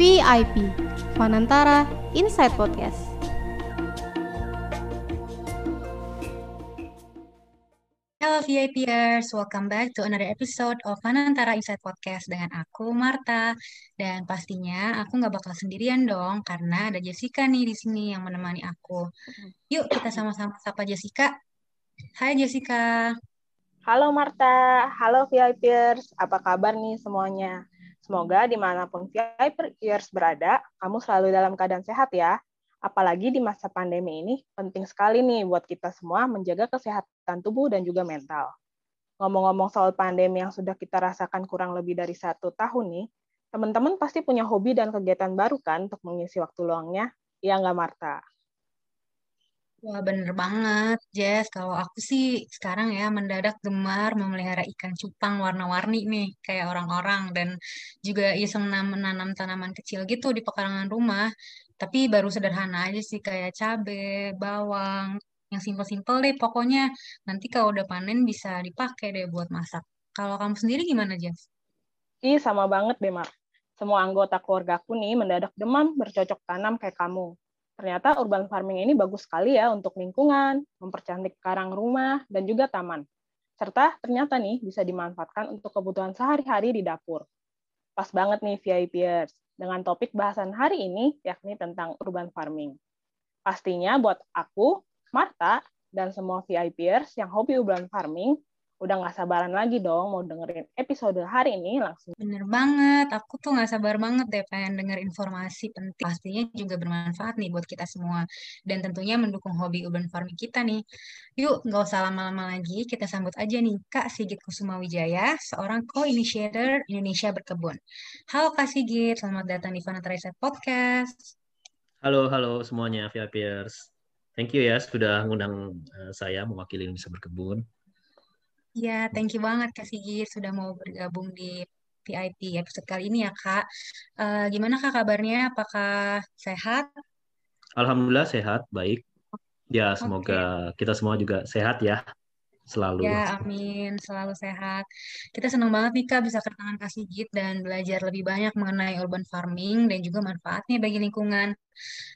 VIP Fanantara Inside Podcast. Halo VIPers, welcome back to another episode of Fanantara Inside Podcast dengan aku Marta dan pastinya aku nggak bakal sendirian dong karena ada Jessica nih di sini yang menemani aku. Yuk kita sama-sama sapa Jessica. Hai Jessica. Halo Marta, halo VIPers, apa kabar nih semuanya? Semoga di mana pun VIPers berada, kamu selalu dalam keadaan sehat ya. Apalagi di masa pandemi ini, penting sekali nih buat kita semua menjaga kesehatan tubuh dan juga mental. Ngomong-ngomong soal pandemi yang sudah kita rasakan kurang lebih dari satu tahun nih, teman-teman pasti punya hobi dan kegiatan baru kan untuk mengisi waktu luangnya? Iya nggak, Marta? Wah, bener banget, Jess. Kalau aku sih sekarang ya mendadak gemar memelihara ikan cupang warna-warni nih, kayak orang-orang. Dan juga iseng menanam tanaman kecil gitu di pekarangan rumah. Tapi baru sederhana aja sih kayak cabe, bawang, yang simpel-simpel deh pokoknya. Nanti kalau udah panen bisa dipakai deh buat masak. Kalau kamu sendiri gimana, Jess? Ih, sama banget deh, Mar. Semua anggota keluarga aku nih mendadak demam bercocok tanam kayak kamu. Ternyata urban farming ini bagus sekali ya untuk lingkungan, mempercantik karang rumah, dan juga taman. Serta ternyata nih bisa dimanfaatkan untuk kebutuhan sehari-hari di dapur. Pas banget nih VIPers dengan topik bahasan hari ini, yakni tentang urban farming. Pastinya buat aku, Marta, dan semua VIPers yang hobi urban farming, udah nggak sabaran lagi dong mau dengerin episode hari ini langsung. Bener banget, aku tuh nggak sabar banget deh pengen denger informasi penting. Pastinya juga bermanfaat nih buat kita semua. Dan tentunya mendukung hobi urban farming kita nih. Yuk, nggak usah lama-lama lagi, kita sambut aja nih Kak Sigit Kusuma Wijaya, seorang co-initiator Indonesia Berkebun. Halo Kak Sigit, selamat datang di Fanata Reset Podcast. Halo, halo semuanya VIPers. Thank you ya sudah ngundang uh, saya mewakili Indonesia Berkebun. Ya, thank you banget Kak Sigit sudah mau bergabung di VIP episode kali ini ya Kak. Uh, gimana Kak kabarnya? Apakah sehat? Alhamdulillah sehat, baik. Ya, semoga okay. kita semua juga sehat ya selalu. Ya, amin. Selalu sehat. Kita senang banget nih Kak bisa kedatangan Kak Sigit dan belajar lebih banyak mengenai urban farming dan juga manfaatnya bagi lingkungan.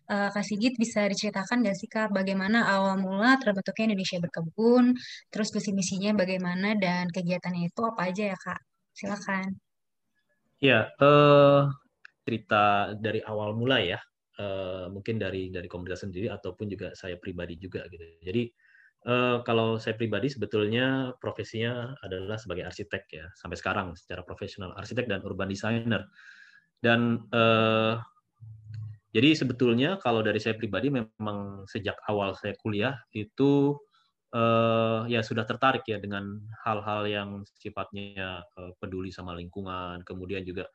Uh, Kak Sigit bisa diceritakan nggak sih Kak bagaimana awal mula terbentuknya Indonesia Berkebun, terus visi misinya bagaimana dan kegiatannya itu apa aja ya Kak? Silakan. Ya, uh, cerita dari awal mula ya. Uh, mungkin dari dari komunitas sendiri ataupun juga saya pribadi juga gitu. Jadi Uh, kalau saya pribadi sebetulnya profesinya adalah sebagai arsitek ya sampai sekarang secara profesional arsitek dan urban designer. Dan uh, jadi sebetulnya kalau dari saya pribadi memang sejak awal saya kuliah itu uh, ya sudah tertarik ya dengan hal-hal yang sifatnya peduli sama lingkungan kemudian juga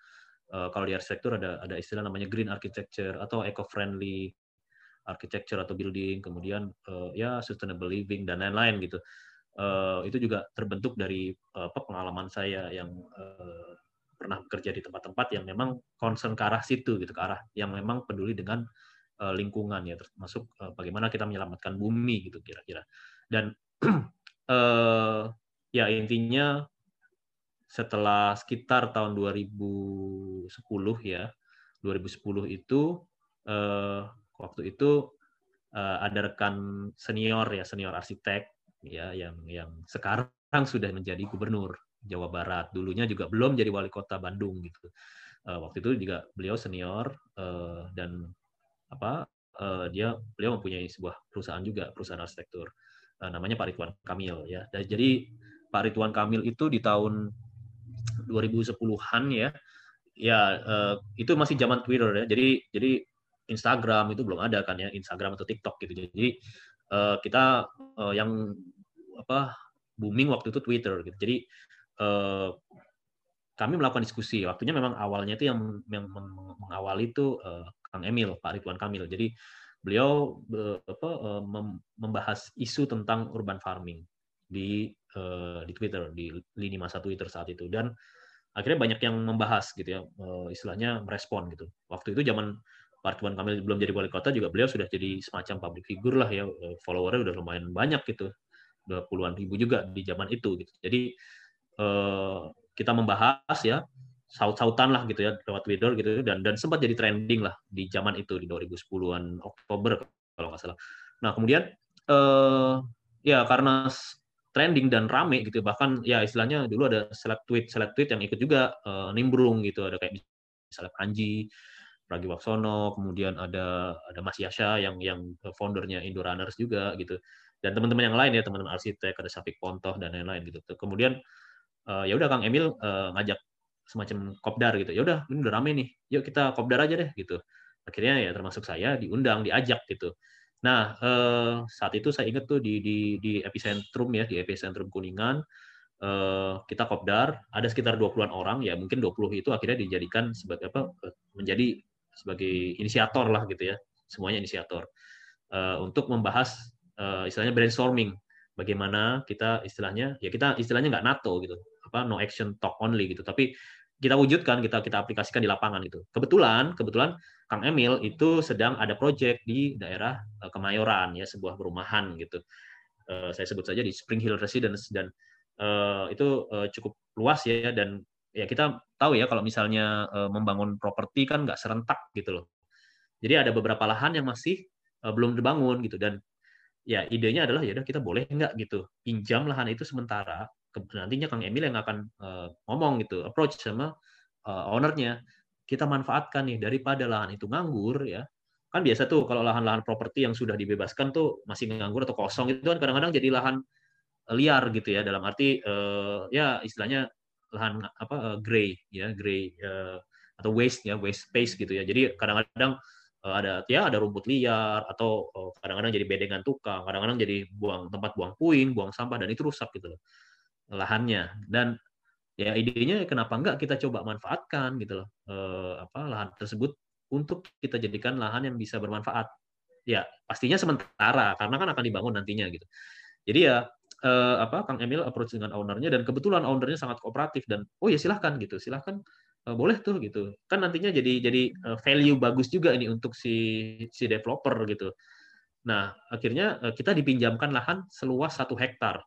uh, kalau di arsitektur ada ada istilah namanya green architecture atau eco friendly architecture atau building, kemudian uh, ya sustainable living dan lain-lain gitu. Uh, itu juga terbentuk dari uh, pengalaman saya yang uh, pernah bekerja di tempat-tempat yang memang concern ke arah situ gitu, ke arah yang memang peduli dengan uh, lingkungan ya, termasuk uh, bagaimana kita menyelamatkan bumi gitu kira-kira. Dan uh, ya intinya setelah sekitar tahun 2010 ya, 2010 itu waktu itu uh, ada rekan senior ya senior arsitek ya yang yang sekarang sudah menjadi gubernur Jawa Barat. Dulunya juga belum jadi wali kota Bandung gitu. Uh, waktu itu juga beliau senior uh, dan apa uh, dia beliau mempunyai sebuah perusahaan juga perusahaan arsitektur uh, namanya Pak Ridwan Kamil ya. Dan jadi Pak Ridwan Kamil itu di tahun 2010-an ya ya uh, itu masih zaman Twitter ya. Jadi jadi Instagram itu belum ada kan ya Instagram atau TikTok gitu. Jadi uh, kita uh, yang apa booming waktu itu Twitter gitu. Jadi uh, kami melakukan diskusi. Waktunya memang awalnya itu yang, yang mengawali itu Kang Emil Pak Ridwan Kamil. Jadi beliau apa, membahas isu tentang urban farming di di Twitter di lini masa Twitter saat itu. Dan akhirnya banyak yang membahas gitu ya istilahnya merespon gitu. Waktu itu zaman Pak Ridwan Kamil belum jadi wali kota juga beliau sudah jadi semacam public figure lah ya eh, followernya udah lumayan banyak gitu. Udah puluhan ribu juga di zaman itu gitu. Jadi eh, kita membahas ya saut-sautan lah gitu ya lewat Twitter gitu dan dan sempat jadi trending lah di zaman itu di 2010-an Oktober kalau nggak salah. Nah kemudian eh, ya karena trending dan rame gitu bahkan ya istilahnya dulu ada seleb tweet seleb tweet yang ikut juga eh, nimbrung gitu. Ada kayak misalnya Panji Pragiwaksono kemudian ada ada Mas Yasha yang yang foundernya Indo Runners juga gitu dan teman-teman yang lain ya teman-teman arsitek ada Sapik Pontoh dan lain-lain gitu kemudian uh, ya udah Kang Emil uh, ngajak semacam kopdar gitu. Ya udah, ini udah rame nih. Yuk kita kopdar aja deh gitu. Akhirnya ya termasuk saya diundang, diajak gitu. Nah, eh, saat itu saya ingat tuh di di di epicentrum ya, di epicentrum Kuningan eh, kita kopdar, ada sekitar 20-an orang, ya mungkin 20 itu akhirnya dijadikan sebagai apa menjadi sebagai inisiator lah gitu ya. Semuanya inisiator. Eh, untuk membahas eh, istilahnya brainstorming bagaimana kita istilahnya ya kita istilahnya nggak NATO gitu apa no action talk only gitu tapi kita wujudkan, kita kita aplikasikan di lapangan itu. Kebetulan, kebetulan Kang Emil itu sedang ada proyek di daerah eh, Kemayoran ya, sebuah perumahan gitu. Saya sebut saja di Spring Hill Residence dan itu cukup luas ya dan ya kita tahu ya kalau misalnya uh, membangun properti kan nggak serentak gitu loh. Jadi ada beberapa lahan yang masih uh, belum dibangun gitu dan ya idenya adalah ya udah kita boleh nggak gitu pinjam lahan itu sementara nantinya Kang Emil yang akan uh, ngomong gitu, approach sama ownernya. Kita manfaatkan nih daripada lahan itu nganggur ya. Kan biasa tuh kalau lahan-lahan properti yang sudah dibebaskan tuh masih nganggur atau kosong itu kan kadang-kadang jadi lahan liar gitu ya dalam arti ya istilahnya lahan apa uh, gray ya gray uh, atau waste ya waste space gitu ya. Jadi kadang-kadang uh, ada ya ada rumput liar atau kadang-kadang uh, jadi bedengan tukang kadang-kadang jadi buang tempat buang puing buang sampah dan itu rusak gitu loh lahannya. Dan ya idenya kenapa enggak kita coba manfaatkan gitu loh eh, apa lahan tersebut untuk kita jadikan lahan yang bisa bermanfaat. Ya pastinya sementara karena kan akan dibangun nantinya gitu. Jadi ya eh, apa Kang Emil approach dengan ownernya dan kebetulan ownernya sangat kooperatif dan oh ya silahkan gitu. Silahkan eh, boleh tuh gitu. Kan nantinya jadi jadi eh, value bagus juga ini untuk si si developer gitu. Nah akhirnya kita dipinjamkan lahan seluas satu hektar.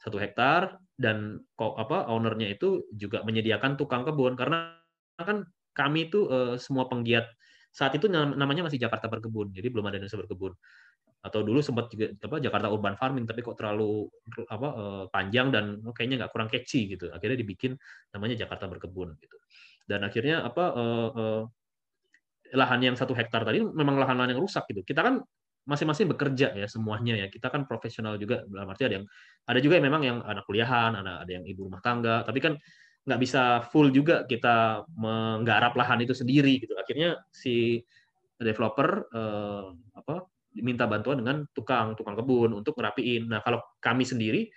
Satu hektar dan kok apa ownernya itu juga menyediakan tukang kebun. Karena kan kami itu uh, semua penggiat saat itu namanya masih Jakarta berkebun jadi belum ada Indonesia berkebun atau dulu sempat juga apa Jakarta urban farming tapi kok terlalu apa uh, panjang dan oh, kayaknya nggak kurang catchy gitu. Akhirnya dibikin namanya Jakarta berkebun gitu. Dan akhirnya apa uh, uh, lahan yang satu hektar tadi memang lahan-lahan yang rusak gitu. Kita kan masing-masing bekerja ya semuanya ya. Kita kan profesional juga dalam arti ada yang ada juga yang memang yang anak kuliahan ada ada yang ibu rumah tangga. Tapi kan nggak bisa full juga kita menggarap lahan itu sendiri gitu. Akhirnya si developer eh, apa diminta bantuan dengan tukang tukang kebun untuk ngerapiin. Nah kalau kami sendiri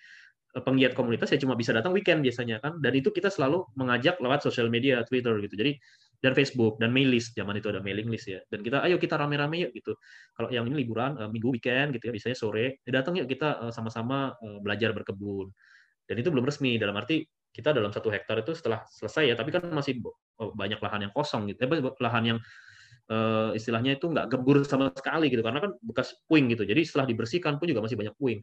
eh, penggiat komunitas ya cuma bisa datang weekend biasanya kan. Dan itu kita selalu mengajak lewat sosial media Twitter gitu. Jadi dan Facebook dan mail list. Zaman itu ada mailing list ya. Dan kita ayo kita rame-rame yuk gitu. Kalau yang ini liburan uh, minggu weekend gitu ya biasanya sore ya datang yuk kita sama-sama belajar berkebun. Dan itu belum resmi. Dalam arti kita dalam satu hektar itu setelah selesai ya tapi kan masih banyak lahan yang kosong gitu. Eh, lahan yang uh, istilahnya itu nggak gebur sama sekali gitu karena kan bekas puing gitu. Jadi setelah dibersihkan pun juga masih banyak puing.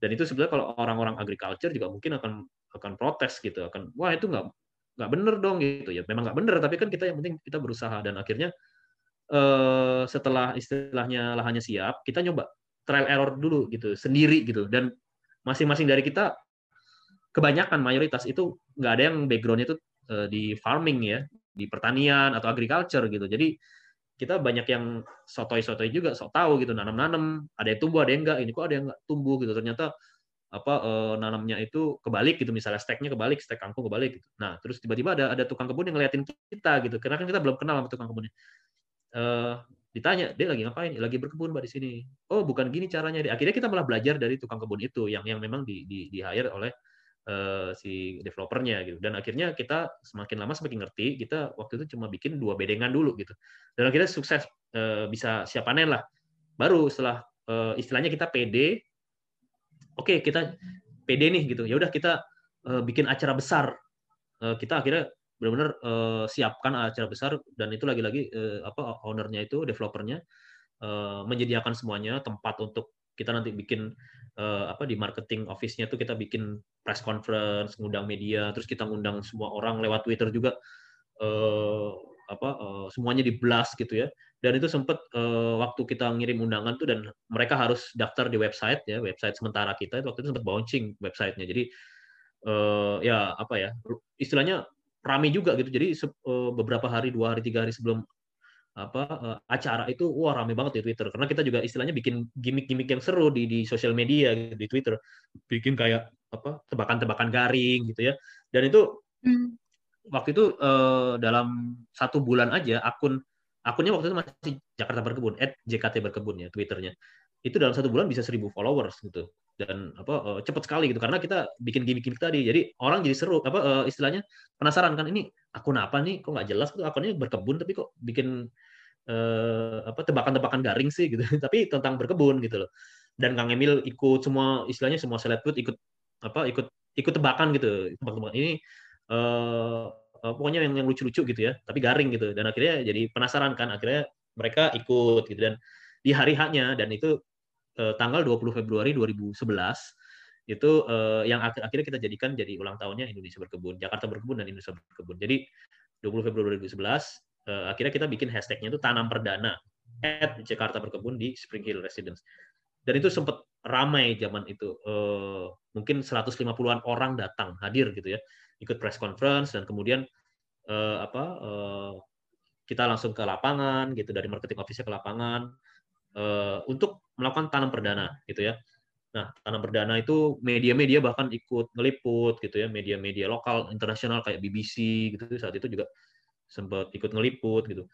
Dan itu sebenarnya kalau orang-orang agriculture juga mungkin akan akan protes gitu akan wah itu nggak nggak bener dong gitu. Ya memang nggak bener tapi kan kita yang penting kita berusaha. Dan akhirnya eh, setelah istilahnya lahannya siap kita nyoba trial error dulu gitu sendiri gitu. Dan masing-masing dari kita kebanyakan mayoritas itu nggak ada yang backgroundnya itu eh, di farming ya di pertanian atau agriculture gitu. Jadi kita banyak yang sotoy-sotoy juga sok tahu gitu nanam-nanam ada yang tumbuh ada yang enggak. Ini kok ada yang enggak tumbuh gitu. Ternyata apa uh, nanamnya itu kebalik gitu. Misalnya steknya kebalik stek kangkung kebalik gitu. Nah terus tiba-tiba ada ada tukang kebun yang ngeliatin kita gitu. Karena kan kita belum kenal sama tukang kebunnya. Uh, ditanya dia lagi ngapain? Lagi berkebun mbak di sini. Oh bukan gini caranya akhirnya kita malah belajar dari tukang kebun itu yang yang memang di di, di hire oleh uh, si developernya gitu. Dan akhirnya kita semakin lama semakin ngerti kita waktu itu cuma bikin dua bedengan dulu gitu. Dan akhirnya sukses uh, bisa siap panen lah. Baru setelah uh, istilahnya kita pede oke okay, kita pede nih gitu. Ya udah kita bikin acara besar. Kita akhirnya benar-benar siapkan acara besar dan itu lagi-lagi apa ownernya itu developernya uh, menyediakan semuanya tempat untuk kita nanti bikin uh, apa di marketing office-nya tuh kita bikin press conference, ngundang media, terus kita ngundang semua orang lewat Twitter juga uh, apa uh, semuanya di blast gitu ya. Dan itu sempat uh, waktu kita ngirim undangan tuh dan mereka harus daftar di website ya, website sementara kita itu waktu itu sempat bouncing websitenya. Jadi uh, ya apa ya istilahnya rame juga gitu. Jadi uh, beberapa hari, dua hari, tiga hari sebelum apa uh, acara itu wah rame banget di Twitter. Karena kita juga istilahnya bikin gimmick-gimmick yang seru di di sosial media gitu, di Twitter. Bikin kayak apa tebakan-tebakan garing gitu ya. Dan itu hmm. waktu itu uh, dalam satu bulan aja akun akunnya waktu itu masih Jakarta Berkebun JKT Berkebun ya Twitternya. Itu dalam satu bulan bisa seribu followers gitu dan apa uh, cepat sekali gitu. Karena kita bikin gimmick-gimmick tadi. Jadi orang jadi seru apa uh, istilahnya penasaran kan ini akun apa nih? Kok nggak jelas tuh akunnya berkebun tapi kok bikin uh, apa tebakan-tebakan garing sih gitu. Tapi tentang berkebun gitu loh. Dan Kang Emil ikut semua istilahnya semua selebgram ikut apa ikut ikut tebakan gitu. Tebak-tebakan ini uh, pokoknya yang yang lucu-lucu gitu ya. Tapi garing gitu. Dan akhirnya jadi penasaran kan. Akhirnya mereka ikut gitu. Dan di hari haknya dan itu uh, tanggal 20 Februari 2011 itu uh, yang akhir akhirnya kita jadikan jadi ulang tahunnya Indonesia Berkebun, Jakarta Berkebun dan Indonesia Berkebun. Jadi 20 Februari 2011 uh, akhirnya kita bikin hashtagnya itu tanam perdana at Jakarta Berkebun di Spring Hill Residence. Dan itu sempat ramai zaman itu. Uh, mungkin 150-an orang datang hadir gitu ya, ikut press conference dan kemudian uh, apa uh, kita langsung ke lapangan gitu dari marketing office ke lapangan uh, untuk melakukan tanam perdana gitu ya Nah, tanam perdana itu media-media bahkan ikut ngeliput gitu ya, media-media lokal internasional kayak BBC gitu saat itu juga sempat ikut ngeliput gitu.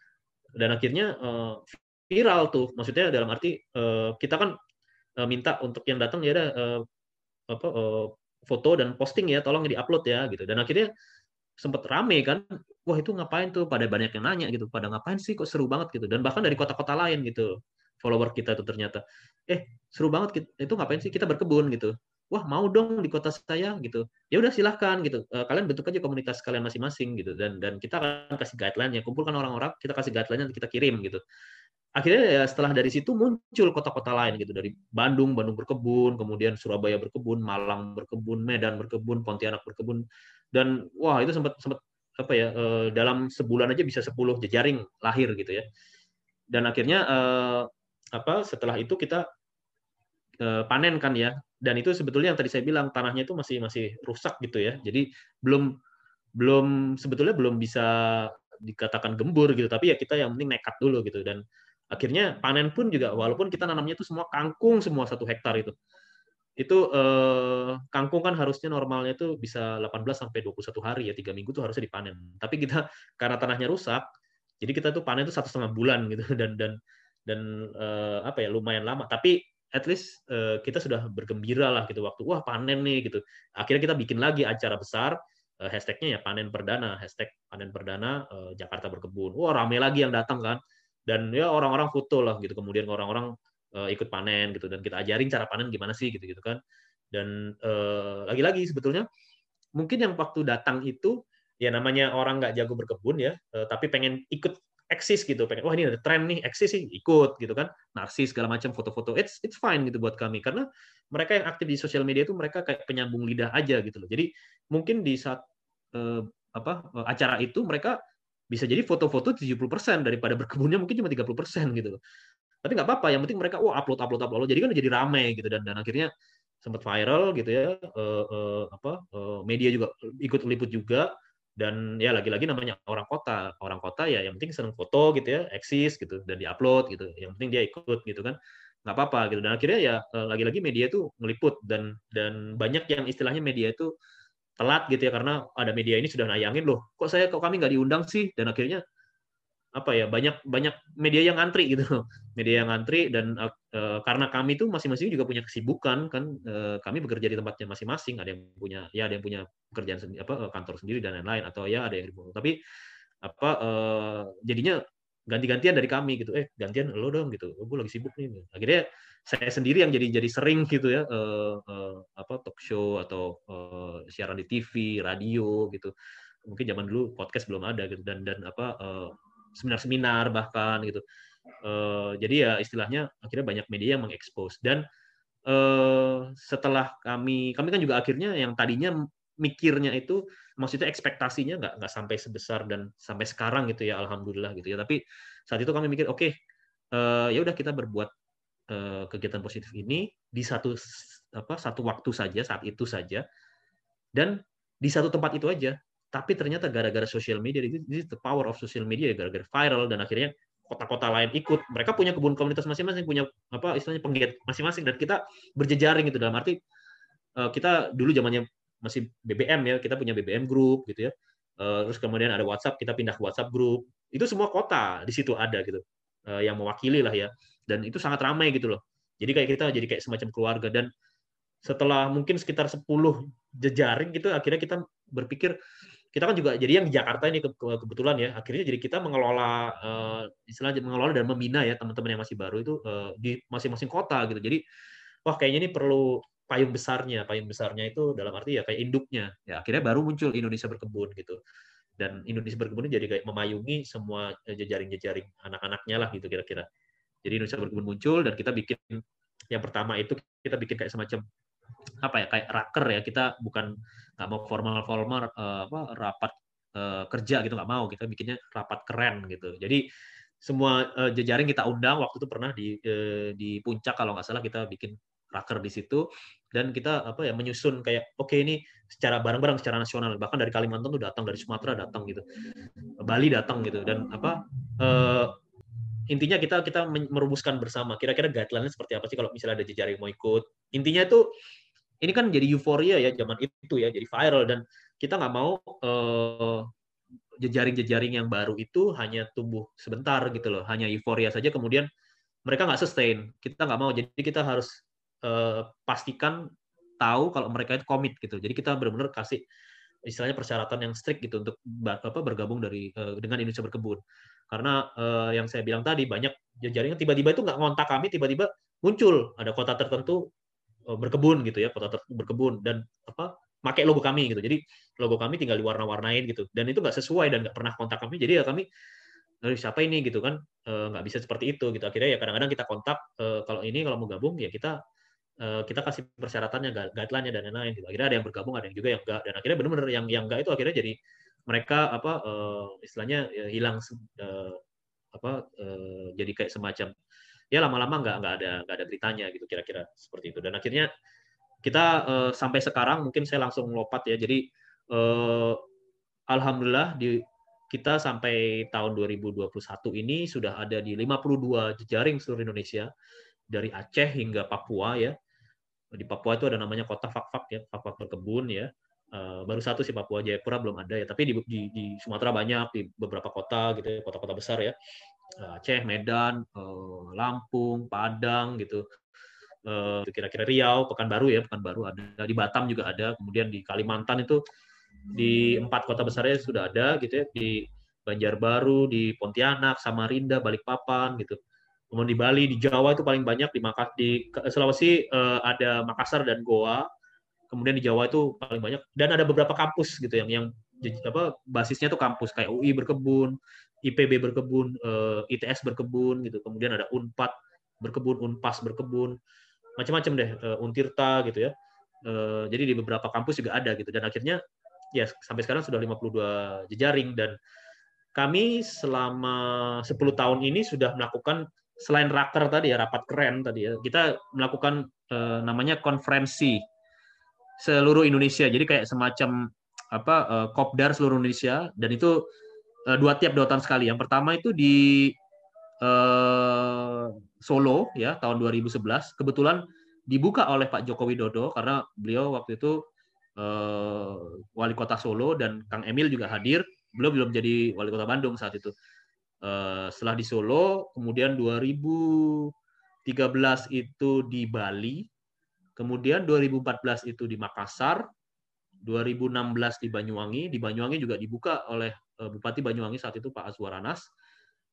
Dan akhirnya uh, viral tuh, maksudnya dalam arti uh, kita kan minta untuk yang datang ya ada apa foto dan posting ya, tolong di-upload ya gitu. Dan akhirnya sempat rame kan, wah itu ngapain tuh? Pada banyak yang nanya gitu, pada ngapain sih kok seru banget gitu. Dan bahkan dari kota-kota lain gitu follower kita itu ternyata eh seru banget itu ngapain sih? Kita berkebun gitu. Wah mau dong di kota saya gitu. Ya udah silahkan gitu. Uh, kalian bentuk aja komunitas kalian masing-masing gitu. Dan dan kita akan kasih guideline-nya. Kumpulkan orang-orang kita kasih guideline-nya kita kirim gitu. Akhirnya ya setelah dari situ muncul kota-kota lain gitu. Dari Bandung Bandung berkebun kemudian Surabaya berkebun Malang berkebun Medan berkebun Pontianak berkebun. Dan wah itu sempat sempat apa ya uh, dalam sebulan aja bisa 10 jejaring lahir gitu ya. Dan akhirnya uh, apa setelah itu kita uh, panen kan ya. Dan itu sebetulnya yang tadi saya bilang tanahnya itu masih masih rusak gitu ya. Jadi belum belum sebetulnya belum bisa dikatakan gembur gitu. Tapi ya kita yang penting nekat dulu gitu. Dan akhirnya panen pun juga walaupun kita nanamnya itu semua kangkung semua satu hektar itu. Itu eh, kangkung kan harusnya normalnya itu bisa 18 sampai 21 hari ya. Tiga minggu tuh harusnya dipanen. Tapi kita karena tanahnya rusak jadi kita tuh panen itu satu setengah bulan gitu. Dan dan dan uh, apa ya lumayan lama. Tapi at least uh, kita sudah bergembira lah gitu waktu wah panen nih gitu. Akhirnya kita bikin lagi acara besar uh, hashtagnya ya panen perdana hashtag panen perdana uh, Jakarta berkebun. Wah rame lagi yang datang kan. Dan ya orang-orang foto lah gitu. Kemudian orang-orang uh, ikut panen gitu. Dan kita ajarin cara panen gimana sih gitu gitu kan. Dan lagi-lagi uh, sebetulnya mungkin yang waktu datang itu ya namanya orang nggak jago berkebun ya tapi pengen ikut eksis gitu pengen wah ini ada tren nih eksis sih ikut gitu kan. Narsis segala macam foto-foto it's it's fine gitu buat kami. Karena mereka yang aktif di sosial media itu mereka kayak penyambung lidah aja gitu loh. Jadi mungkin di saat eh, apa eh, acara itu mereka bisa jadi foto-foto 70% daripada berkebunnya mungkin cuma 30% gitu loh. Tapi nggak apa-apa yang penting mereka wah upload upload upload jadi kan jadi rame gitu. Dan dan akhirnya sempat viral gitu ya eh, eh, apa eh, media juga ikut liput juga dan ya lagi-lagi namanya orang kota. Orang kota ya yang penting seneng foto gitu ya eksis gitu dan diupload gitu. Yang penting dia ikut gitu kan. Nggak apa-apa gitu. Dan akhirnya ya eh, lagi-lagi media itu ngeliput. Dan dan banyak yang istilahnya media itu telat gitu ya karena ada media ini sudah nayangin loh kok saya kok kami nggak diundang sih? Dan akhirnya apa ya banyak banyak media yang ngantri gitu. Media yang ngantri dan uh, karena kami itu masing-masing juga punya kesibukan kan uh, kami bekerja di tempatnya masing-masing. Ada yang punya ya ada yang punya pekerjaan sendiri apa kantor sendiri dan lain-lain atau ya ada yang tapi apa uh, jadinya ganti-gantian dari kami gitu. Eh gantian lo dong gitu. Oh, gue lagi sibuk nih. Akhirnya saya sendiri yang jadi jadi sering gitu ya uh, uh, apa talk show atau uh, siaran di TV radio gitu. Mungkin zaman dulu podcast belum ada gitu. Dan dan apa uh, seminar-seminar bahkan gitu. Uh, jadi ya istilahnya akhirnya banyak media yang mengekspos. Dan eh, setelah kami kami kan juga akhirnya yang tadinya mikirnya itu maksudnya ekspektasinya nggak nggak sampai sebesar dan sampai sekarang gitu ya alhamdulillah gitu ya. Tapi saat itu kami mikir oke okay, uh, ya udah kita berbuat uh, kegiatan positif ini di satu apa satu waktu saja saat itu saja. Dan di satu tempat itu aja tapi ternyata gara-gara social media ini the power of social media gara-gara viral dan akhirnya kota-kota lain ikut. Mereka punya kebun komunitas masing-masing punya apa istilahnya penggiat masing-masing dan kita berjejaring gitu. Dalam arti uh, kita dulu zamannya masih BBM ya kita punya BBM group gitu ya. Terus kemudian ada WhatsApp kita pindah ke WhatsApp group. Itu semua kota di situ ada gitu yang mewakili lah ya. Dan itu sangat ramai gitu loh. Jadi kayak kita jadi kayak semacam keluarga. Dan setelah mungkin sekitar 10 jejaring gitu akhirnya kita berpikir kita kan juga jadi yang di Jakarta ini kebetulan ya akhirnya jadi kita mengelola uh, istilahnya mengelola dan membina ya teman-teman yang masih baru itu uh, di masing-masing kota gitu. Jadi wah kayaknya ini perlu payung besarnya payung besarnya itu dalam arti ya kayak induknya. Ya akhirnya baru muncul Indonesia berkebun gitu. Dan Indonesia berkebun jadi kayak memayungi semua eh, jejaring-jejaring anak-anaknya lah gitu kira-kira. Jadi Indonesia berkebun muncul dan kita bikin yang pertama itu kita bikin kayak semacam apa ya kayak raker ya kita bukan nggak mau formal formal uh, apa rapat uh, kerja gitu nggak mau kita bikinnya rapat keren gitu. Jadi semua uh, jejaring kita undang waktu itu pernah di uh, di puncak kalau nggak salah kita bikin raker di situ dan kita apa ya menyusun kayak oke okay, ini secara bareng-bareng secara nasional. Bahkan dari Kalimantan tuh datang dari Sumatera datang gitu. Bali datang gitu dan apa uh, intinya kita kita merumuskan bersama kira-kira guideline seperti apa sih kalau misalnya ada jejaring mau ikut intinya itu ini kan jadi euforia ya zaman itu ya jadi viral dan kita nggak mau uh, jejaring-jejaring yang baru itu hanya tumbuh sebentar gitu loh hanya euforia saja kemudian mereka nggak sustain kita nggak mau jadi kita harus uh, pastikan tahu kalau mereka itu komit gitu. Jadi kita benar-benar kasih istilahnya persyaratan yang strict gitu untuk apa bergabung dari uh, dengan Indonesia berkebun. Karena uh, yang saya bilang tadi banyak jaringan tiba-tiba itu nggak ngontak kami, tiba-tiba muncul ada kota tertentu uh, berkebun gitu ya, kota tertentu berkebun dan apa pakai logo kami gitu. Jadi logo kami tinggal diwarna-warnain gitu. Dan itu nggak sesuai dan nggak pernah kontak kami. Jadi ya kami dari siapa ini gitu kan nggak bisa seperti itu gitu. Akhirnya ya kadang-kadang kita kontak kalau ini kalau mau gabung ya kita Eh, kita kasih persyaratannya, guideline-nya dan lain-lain. Gitu. Akhirnya ada yang bergabung, ada yang juga yang enggak. Dan akhirnya benar-benar yang yang enggak itu akhirnya jadi mereka apa uh, istilahnya ya, hilang uh, apa uh, jadi kayak semacam ya lama-lama nggak nggak ada nggak ada beritanya gitu kira-kira seperti itu. Dan akhirnya kita uh, sampai sekarang mungkin saya langsung lompat ya. Jadi uh, alhamdulillah di kita sampai tahun 2021 ini sudah ada di 52 jejaring seluruh Indonesia dari Aceh hingga Papua ya di Papua itu ada namanya kota fak-fak ya, fak-fak berkebun ya. Uh, baru satu sih Papua Jayapura belum ada ya, tapi di, di, di Sumatera banyak di beberapa kota gitu, ya, kota-kota besar ya. Uh, Aceh, Medan, uh, Lampung, Padang gitu. Kira-kira Riau, Pekanbaru ya, Pekanbaru ada di Batam juga ada, kemudian di Kalimantan itu di empat kota besarnya sudah ada gitu ya, di Banjarbaru, di Pontianak, Samarinda, Balikpapan gitu. Kemudian di Bali, di Jawa itu paling banyak di Makas di Sulawesi uh, ada Makassar dan Goa. Kemudian di Jawa itu paling banyak dan ada beberapa kampus gitu yang yang apa basisnya tuh kampus kayak UI berkebun, IPB berkebun, eh, ITS berkebun gitu. Kemudian ada Unpad berkebun, Unpas berkebun, macam-macam deh, uh, Untirta gitu ya. Jadi di beberapa kampus juga ada gitu dan akhirnya ya sampai sekarang sudah 52 jejaring dan kami selama 10 tahun ini sudah melakukan selain raker tadi ya rapat keren tadi ya kita melakukan uh, namanya konferensi seluruh Indonesia. Jadi kayak semacam apa uh, kopdar seluruh Indonesia. Dan itu uh, dua tiap dua tahun sekali. Yang pertama itu di uh, Solo ya tahun 2011 kebetulan dibuka oleh Pak Joko Widodo karena beliau waktu itu uh, wali kota Solo dan Kang Emil juga hadir. Beliau belum jadi wali kota Bandung saat itu Eh, setelah di Solo, kemudian 2013 itu di Bali, kemudian 2014 itu di Makassar, 2016 di Banyuwangi, di Banyuwangi juga dibuka oleh eh, Bupati Banyuwangi saat itu Pak Azwaranas.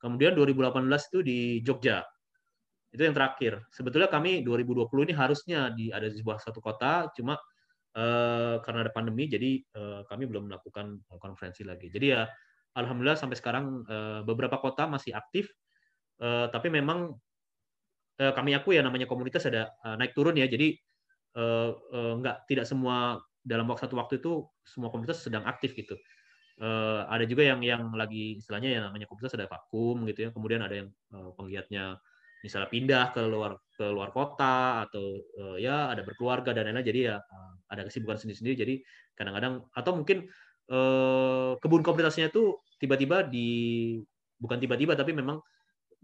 Kemudian 2018 itu di Jogja. Itu yang terakhir. Sebetulnya kami 2020 ini harusnya di ada di sebuah satu kota, cuma uh, karena ada pandemi jadi kami belum melakukan konferensi lagi. Jadi ya alhamdulillah sampai sekarang uh, beberapa kota masih aktif, uh, tapi memang uh, kami aku ya namanya komunitas ada naik turun ya. Jadi nggak tidak semua dalam waktu satu waktu itu semua komunitas sedang aktif gitu. Ada juga yang yang lagi istilahnya yang namanya komunitas ada vakum gitu ya. Kemudian ada yang penggiatnya misalnya pindah ke luar ke luar kota atau ya ada berkeluarga dan lain-lain jadi ya ada kesibukan sendiri-sendiri jadi kadang-kadang atau mungkin uh, kebun komunitasnya itu tiba-tiba di bukan tiba-tiba tapi memang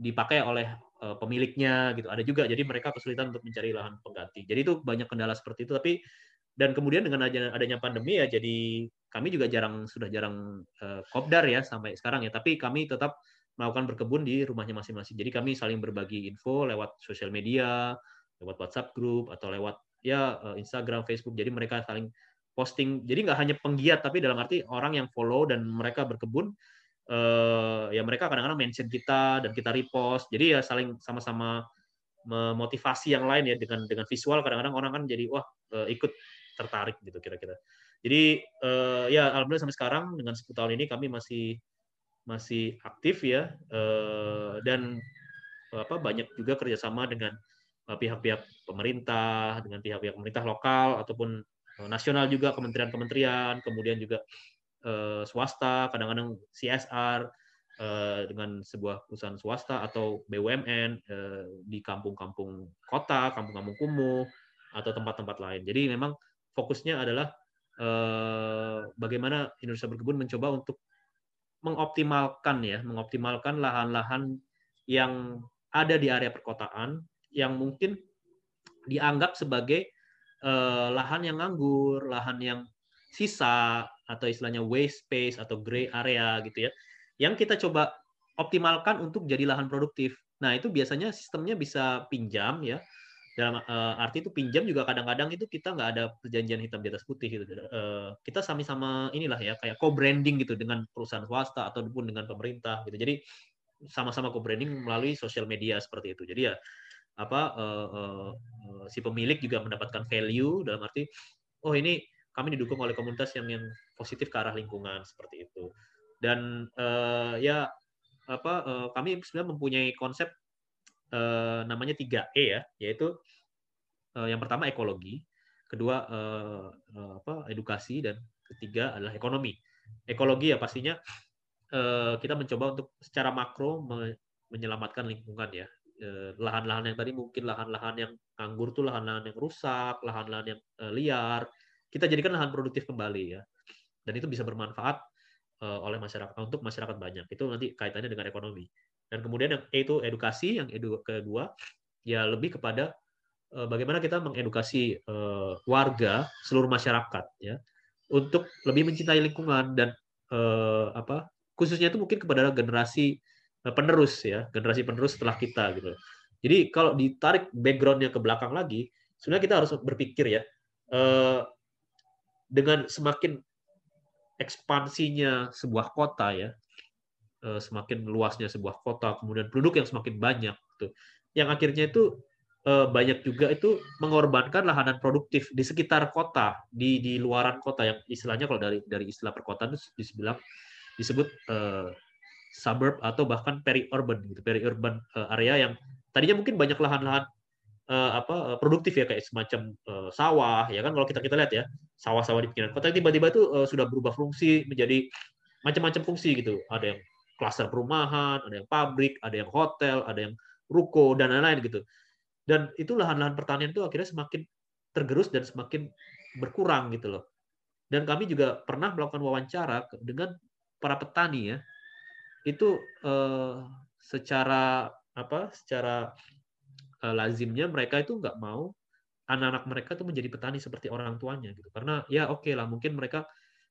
dipakai oleh uh, pemiliknya gitu ada juga jadi mereka kesulitan untuk mencari lahan pengganti jadi itu banyak kendala seperti itu tapi dan kemudian dengan adanya pandemi ya jadi kami juga jarang sudah jarang uh, kopdar ya sampai sekarang ya tapi kami tetap melakukan berkebun di rumahnya masing-masing. Jadi kami saling berbagi info lewat sosial media, lewat WhatsApp group atau lewat ya eh, Instagram, Facebook. Jadi mereka saling posting. Jadi nggak hanya penggiat tapi dalam arti orang yang follow dan mereka berkebun eh, ya mereka kadang-kadang mention kita dan kita repost. Jadi ya saling sama-sama memotivasi yang lain ya dengan dengan visual kadang-kadang orang kan jadi wah eh, ikut tertarik gitu kira-kira. Jadi ya alhamdulillah sampai sekarang dengan 10 tahun ini kami masih masih aktif ya eh, dan apa banyak juga kerjasama dengan pihak-pihak pemerintah dengan pihak-pihak pemerintah lokal ataupun nasional juga kementerian-kementerian kemudian juga swasta kadang-kadang CSR dengan sebuah perusahaan swasta atau BUMN di kampung-kampung kota kampung-kampung kumuh atau tempat-tempat lain. Jadi memang fokusnya adalah bagaimana Indonesia berkebun mencoba untuk mengoptimalkan ya, mengoptimalkan lahan-lahan yang ada di area perkotaan yang mungkin dianggap sebagai eh, lahan yang nganggur, lahan yang sisa atau istilahnya waste space atau gray area gitu ya. Yang kita coba optimalkan untuk jadi lahan produktif. Nah, itu biasanya sistemnya bisa pinjam ya dalam uh, arti itu pinjam juga kadang-kadang itu kita nggak ada perjanjian hitam di atas putih gitu. Uh, kita sama-sama inilah ya kayak co-branding gitu dengan perusahaan swasta ataupun dengan pemerintah gitu. Jadi sama-sama co-branding melalui sosial media seperti itu. Jadi ya apa uh, uh, uh, si pemilik juga mendapatkan value dalam arti oh ini kami didukung oleh komunitas yang yang positif ke arah lingkungan seperti itu. Dan uh, ya apa uh, kami sebenarnya mempunyai konsep eh, namanya 3E ya, yaitu eh, yang pertama ekologi, kedua eh, eh, apa edukasi dan ketiga adalah ekonomi. Ekologi ya pastinya eh, kita mencoba untuk secara makro me menyelamatkan lingkungan ya. Eh, lahan-lahan yang tadi mungkin lahan-lahan yang anggur tuh lahan-lahan yang rusak, lahan-lahan yang eh, liar, kita jadikan lahan produktif kembali ya. Dan itu bisa bermanfaat eh, oleh masyarakat untuk masyarakat banyak. Itu nanti kaitannya dengan ekonomi. Dan kemudian yang E itu edukasi, yang edu kedua ya lebih kepada bagaimana kita mengedukasi warga seluruh masyarakat ya untuk lebih mencintai lingkungan dan apa khususnya itu mungkin kepada generasi penerus ya generasi penerus setelah kita gitu. Jadi kalau ditarik backgroundnya ke belakang lagi, sebenarnya kita harus berpikir ya uh, dengan semakin ekspansinya sebuah kota ya Eh, semakin luasnya sebuah kota, kemudian penduduk yang semakin banyak, gitu. yang akhirnya itu eh, banyak juga itu mengorbankan lahanan produktif di sekitar kota, di di luaran kota yang istilahnya kalau dari dari istilah perkotaan disebut suburb atau bahkan peri-urban gitu, peri-urban uh, area yang tadinya mungkin banyak lahan-lahan uh, apa produktif ya kayak semacam uh, sawah ya kan kalau kita kita lihat ya sawah-sawah di pinggiran kota tiba-tiba itu uh, sudah berubah fungsi menjadi macam-macam fungsi gitu ada yang klaster perumahan, ada yang pabrik, ada yang hotel, ada yang ruko dan lain-lain gitu. Dan itu lahan-lahan pertanian itu akhirnya semakin tergerus dan semakin berkurang gitu loh. Dan kami juga pernah melakukan wawancara dengan para petani ya. Itu eh, secara apa? Secara eh, lazimnya mereka itu nggak mau anak-anak mereka itu menjadi petani seperti orang tuanya gitu. Karena ya oke okay lah mungkin mereka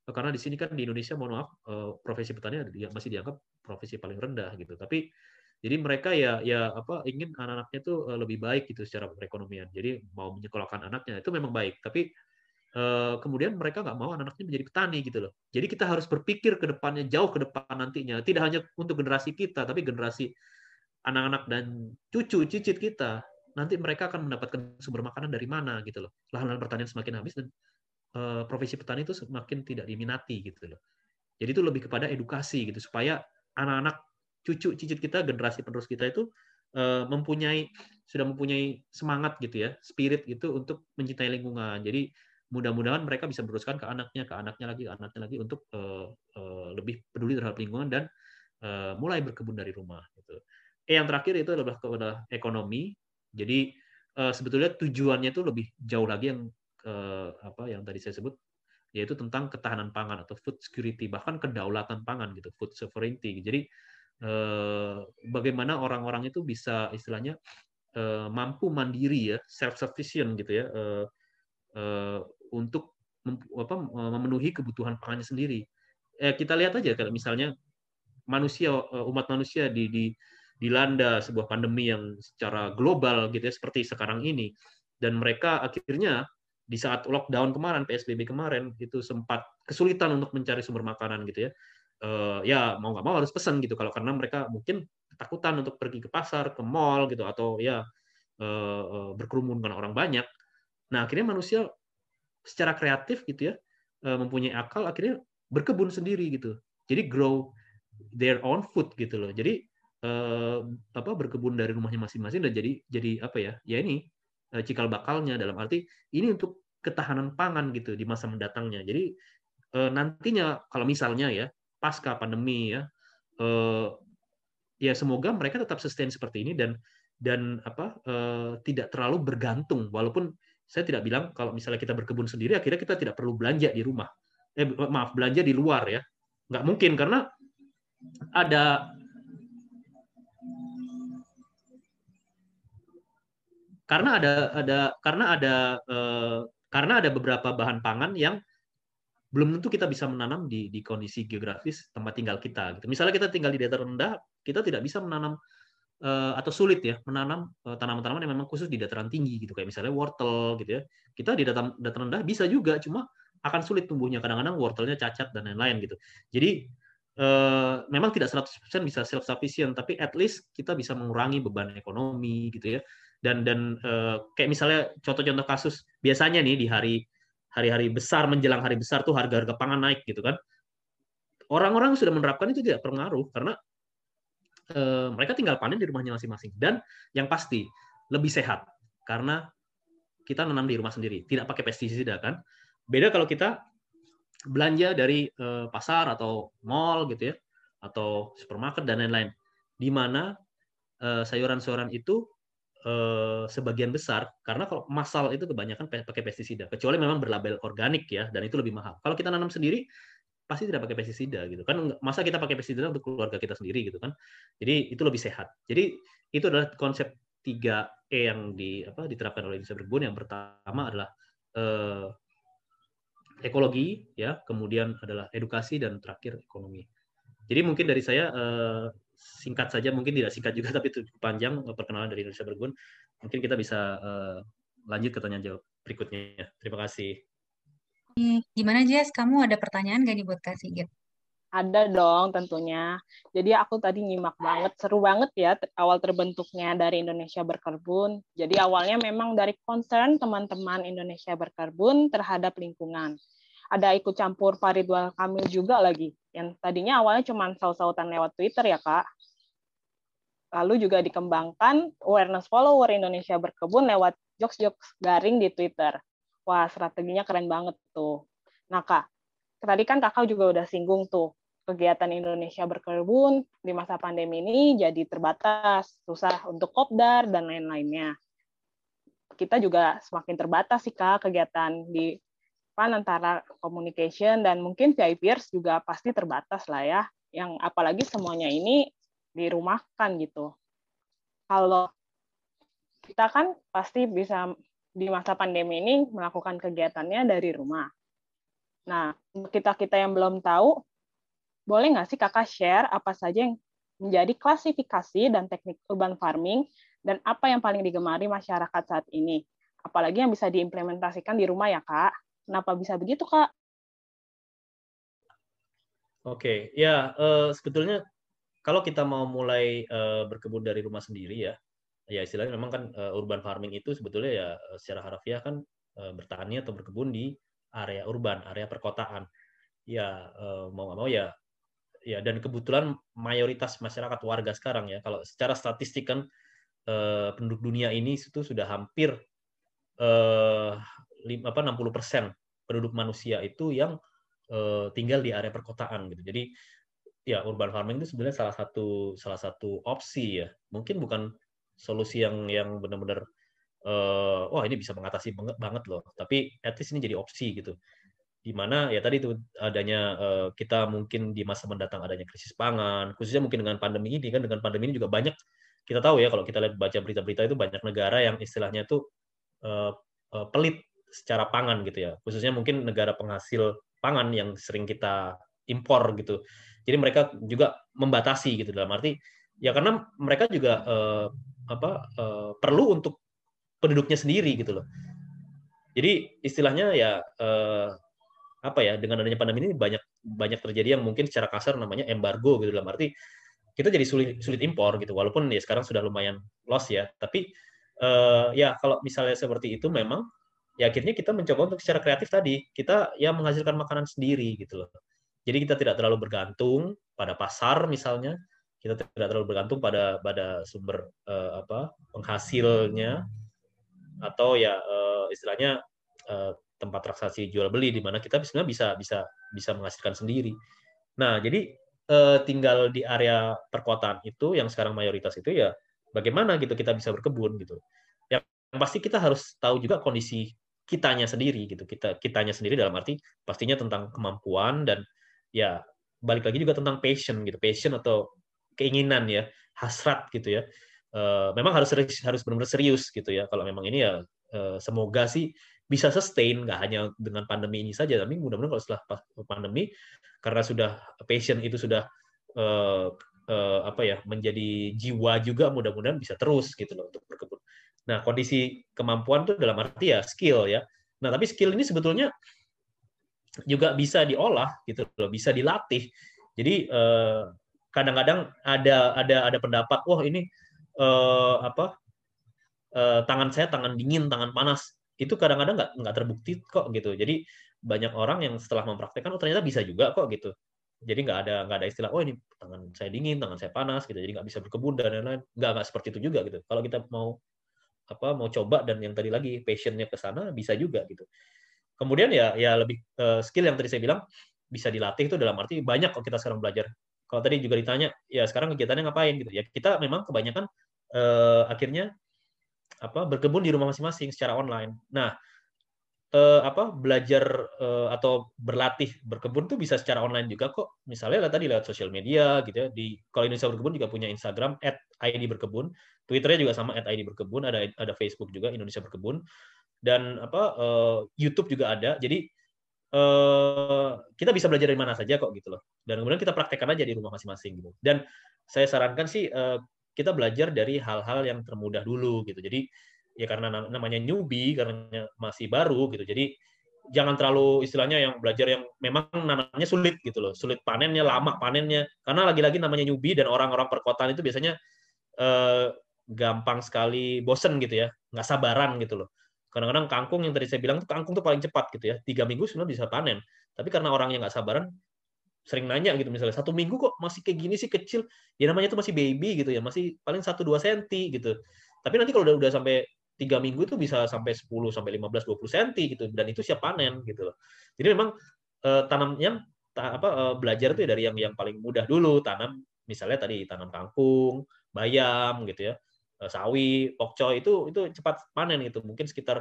karena di sini kan di Indonesia mohon maaf eh, profesi petani masih dianggap profesi paling rendah gitu. Tapi jadi mereka ya ya apa ingin anak-anaknya tuh eh, lebih baik gitu secara perekonomian. Jadi mau menyekolahkan anaknya itu memang baik. Tapi eh, kemudian mereka nggak mau anak-anaknya menjadi petani gitu loh. Jadi kita harus berpikir ke depannya jauh ke depan nantinya. Tidak hanya untuk generasi kita, tapi generasi anak-anak dan cucu cicit kita nanti mereka akan mendapatkan sumber makanan dari mana gitu loh. Lahan-lahan pertanian semakin habis dan uh, profesi petani itu semakin tidak diminati gitu loh. Jadi itu lebih kepada edukasi gitu supaya anak-anak cucu cicit kita generasi penerus kita itu uh, mempunyai sudah mempunyai semangat gitu ya, spirit gitu untuk mencintai lingkungan. Jadi mudah-mudahan mereka bisa meneruskan ke anaknya, ke anaknya lagi, ke anaknya lagi untuk uh, uh, lebih peduli terhadap lingkungan dan uh, mulai berkebun dari rumah. Gitu. Eh yang terakhir itu adalah kepada ekonomi. Jadi uh, sebetulnya tujuannya itu lebih jauh lagi yang uh, apa yang tadi saya sebut yaitu tentang ketahanan pangan atau food security bahkan kedaulatan pangan gitu food sovereignty jadi eh, bagaimana orang-orang itu bisa istilahnya eh, mampu mandiri ya self sufficient gitu ya eh, untuk memenuhi kebutuhan pangannya sendiri eh, kita lihat aja kalau misalnya manusia eh, umat manusia di, di dilanda sebuah pandemi yang secara global gitu ya seperti sekarang ini dan mereka akhirnya di saat lockdown kemarin, PSBB kemarin, itu sempat kesulitan untuk mencari sumber makanan gitu ya. Uh, ya mau nggak mau harus pesan gitu kalau karena mereka mungkin ketakutan untuk pergi ke pasar, ke mall gitu atau ya uh, berkerumun dengan orang banyak. Nah akhirnya manusia secara kreatif gitu ya uh, mempunyai akal akhirnya berkebun sendiri gitu. Jadi grow their own food gitu loh. Jadi uh, apa berkebun dari rumahnya masing-masing dan jadi jadi apa ya? Ya ini Eh, cikal bakalnya dalam arti ini untuk ketahanan pangan gitu di masa mendatangnya. Jadi eh, nantinya kalau misalnya ya pasca pandemi ya eh, ya semoga mereka tetap sustain seperti ini dan dan apa tidak terlalu bergantung walaupun saya tidak bilang kalau misalnya kita berkebun sendiri akhirnya kita tidak perlu belanja di rumah eh maaf belanja di luar ya nggak mungkin karena ada karena ada ada karena ada eh, karena ada beberapa bahan pangan yang belum tentu kita bisa menanam di di kondisi geografis tempat tinggal kita gitu. Misalnya kita tinggal di dataran rendah, kita tidak bisa menanam atau sulit ya menanam eh, tanaman-tanaman yang memang khusus di dataran tinggi gitu kayak misalnya wortel gitu ya. Kita di dataran, dataran rendah bisa juga cuma akan sulit tumbuhnya kadang-kadang wortelnya cacat dan lain-lain gitu. Jadi eh, memang tidak 100% bisa self sufficient tapi at least kita bisa mengurangi beban ekonomi gitu ya dan dan kayak misalnya contoh-contoh kasus biasanya nih di hari hari-hari besar menjelang hari besar tuh harga-harga pangan naik gitu kan orang-orang sudah menerapkan itu tidak pengaruh karena uh, mereka tinggal panen di rumahnya masing-masing. Dan yang pasti lebih sehat. Karena kita nanam di rumah sendiri. Tidak pakai pestisida kan? Beda kalau kita belanja dari uh, pasar atau mall gitu ya atau supermarket dan lain-lain. Di mana uh, sayuran-sayuran itu Eh, sebagian besar karena kalau masal itu kebanyakan pakai pestisida. Kecuali memang berlabel organik ya dan itu lebih mahal. Kalau kita nanam sendiri pasti tidak pakai pestisida gitu kan masa kita pakai pestisida untuk keluarga kita sendiri gitu kan jadi itu lebih sehat jadi itu adalah konsep 3 E yang di apa diterapkan oleh Indonesia Berbun yang pertama adalah eh, ekologi ya kemudian adalah edukasi dan terakhir ekonomi jadi mungkin dari saya eh, singkat saja, mungkin tidak singkat juga, tapi itu panjang eh, perkenalan dari Indonesia Bergun. Mungkin kita bisa uh, lanjut ke tanya jawab berikutnya. Terima kasih. Hmm, gimana Jess? Kamu ada pertanyaan gak nih buat Kak Sigit? Ada dong tentunya. Jadi aku tadi nyimak banget, seru banget ya awal terbentuknya dari Indonesia Berkebun. Jadi awalnya memang dari concern teman-teman Indonesia Berkebun terhadap lingkungan. Ada ikut campur Faridwal Kamil juga lagi yang tadinya awalnya cuma saut-sautan lewat Twitter ya Kak. Lalu juga dikembangkan awareness follower Indonesia berkebun lewat jokes-jokes garing di Twitter. Wah, strateginya keren banget tuh. Nah Kak, tadi kan Kakak juga udah singgung tuh, kegiatan Indonesia berkebun di masa pandemi ini jadi terbatas, susah untuk kopdar, dan lain-lainnya. Kita juga semakin terbatas sih Kak kegiatan di depan antara communication dan mungkin VIPers juga pasti terbatas lah ya. Yang apalagi semuanya ini dirumahkan gitu. Kalau kita kan pasti bisa di masa pandemi ini melakukan kegiatannya dari rumah. Nah, kita-kita yang belum tahu, boleh nggak sih kakak share apa saja yang menjadi klasifikasi dan teknik urban farming dan apa yang paling digemari masyarakat saat ini? Apalagi yang bisa diimplementasikan di rumah ya, Kak. Kenapa bisa begitu, Kak? Oke, ya uh, sebetulnya kalau kita mau mulai uh, berkebun dari rumah sendiri ya, ya istilahnya memang kan uh, urban farming itu sebetulnya ya secara harafiah kan uh, bertani atau berkebun di area urban, area perkotaan. Ya uh, mau nggak mau ya, ya dan kebetulan mayoritas masyarakat warga sekarang ya, kalau secara statistik kan uh, penduduk dunia ini itu sudah hampir uh, apa 60 persen penduduk manusia itu yang uh, tinggal di area perkotaan gitu. Jadi ya urban farming itu sebenarnya salah satu salah satu opsi ya. Mungkin bukan solusi yang yang benar-benar uh, wah ini bisa mengatasi banget banget loh. Tapi at least ini jadi opsi gitu. Di mana ya tadi itu adanya uh, kita mungkin di masa mendatang adanya krisis pangan, khususnya mungkin dengan pandemi ini kan dengan pandemi ini juga banyak kita tahu ya kalau kita lihat baca berita-berita itu banyak negara yang istilahnya itu uh, uh, pelit secara pangan gitu ya. Khususnya mungkin negara penghasil pangan yang sering kita impor gitu. Jadi mereka juga membatasi gitu dalam arti ya karena mereka juga uh, apa uh, perlu untuk penduduknya sendiri gitu loh. Jadi istilahnya ya uh, apa ya dengan adanya pandemi ini banyak banyak terjadi yang mungkin secara kasar namanya embargo gitu dalam arti kita jadi sulit sulit impor gitu. Walaupun ya sekarang sudah lumayan loss ya. Tapi uh, ya kalau misalnya seperti itu memang ya akhirnya kita mencoba untuk secara kreatif tadi kita ya menghasilkan makanan sendiri gitu loh. Jadi kita tidak terlalu bergantung pada pasar misalnya kita tidak terlalu bergantung pada pada sumber uh, apa penghasilnya atau ya uh, istilahnya uh, tempat transaksi jual beli di mana kita sebenarnya bisa bisa bisa menghasilkan sendiri. Nah, jadi eh, tinggal di area perkotaan itu yang sekarang mayoritas itu ya bagaimana gitu kita bisa berkebun gitu. Yang pasti kita harus tahu juga kondisi kitanya sendiri gitu. Kita kitanya sendiri dalam arti pastinya tentang kemampuan dan ya balik lagi juga tentang passion gitu. Passion atau keinginan ya, hasrat gitu ya. Uh, memang harus harus benar-benar serius gitu ya. Kalau memang ini ya uh, semoga sih bisa sustain nggak hanya dengan pandemi ini saja tapi mudah-mudahan kalau setelah pandemi karena sudah passion itu sudah uh, apa ya menjadi jiwa juga mudah-mudahan bisa terus gitu loh untuk berkebun. Nah kondisi kemampuan itu dalam arti ya skill ya. Nah tapi skill ini sebetulnya juga bisa diolah gitu loh, bisa dilatih. Jadi kadang-kadang ada ada ada pendapat wah ini uh, apa uh, tangan saya tangan dingin tangan panas itu kadang-kadang nggak nggak terbukti kok gitu. Jadi banyak orang yang setelah mempraktekkan oh ternyata bisa juga kok gitu. Jadi nggak ada nggak ada istilah oh ini tangan saya dingin, tangan saya panas gitu. Jadi nggak bisa berkebun dan lain-lain. Nggak nggak seperti itu juga gitu. Kalau kita mau apa mau coba dan yang tadi lagi passionnya ke sana bisa juga gitu. Kemudian ya ya lebih uh, skill yang tadi saya bilang bisa dilatih itu dalam arti banyak kalau kita sekarang belajar. Kalau tadi juga ditanya ya sekarang kegiatannya ngapain gitu ya kita memang kebanyakan uh, akhirnya apa berkebun di rumah masing-masing secara online. Nah, eh, apa belajar eh, atau berlatih berkebun tuh bisa secara online juga kok. Misalnya lah tadi lewat sosial media gitu ya. Di kalau Indonesia berkebun juga punya Instagram @id berkebun, Twitternya juga sama @id berkebun, ada ada Facebook juga Indonesia berkebun dan apa eh, YouTube juga ada. Jadi eh, kita bisa belajar dari mana saja kok gitu loh. Dan kemudian kita praktekkan aja di rumah masing-masing gitu. Dan saya sarankan sih eh, kita belajar dari hal-hal yang termudah dulu gitu. Jadi ya karena namanya newbie karena masih baru gitu. Jadi jangan terlalu istilahnya yang belajar yang memang nanamnya sulit gitu loh. Sulit panennya, lama panennya. Karena lagi-lagi namanya newbie dan orang-orang perkotaan itu biasanya eh, gampang sekali bosen gitu ya. nggak sabaran gitu loh. Kadang-kadang kangkung yang tadi saya bilang tuh kangkung tuh paling cepat gitu ya. Tiga minggu sebenarnya bisa panen. Tapi karena orang yang nggak sabaran, sering nanya gitu misalnya satu minggu kok masih kayak gini sih kecil? Ya namanya itu masih baby gitu ya masih paling satu dua senti gitu. Tapi nanti kalau udah udah sampai tiga minggu itu bisa sampai 10 sampai 15 20 senti gitu. Dan itu siap panen gitu loh. Jadi memang eh, tanamnya ta, apa eh, belajar tuh ya dari yang yang paling mudah dulu. Tanam misalnya tadi tanam kangkung bayam gitu ya sawi pokcoy itu itu cepat panen gitu mungkin sekitar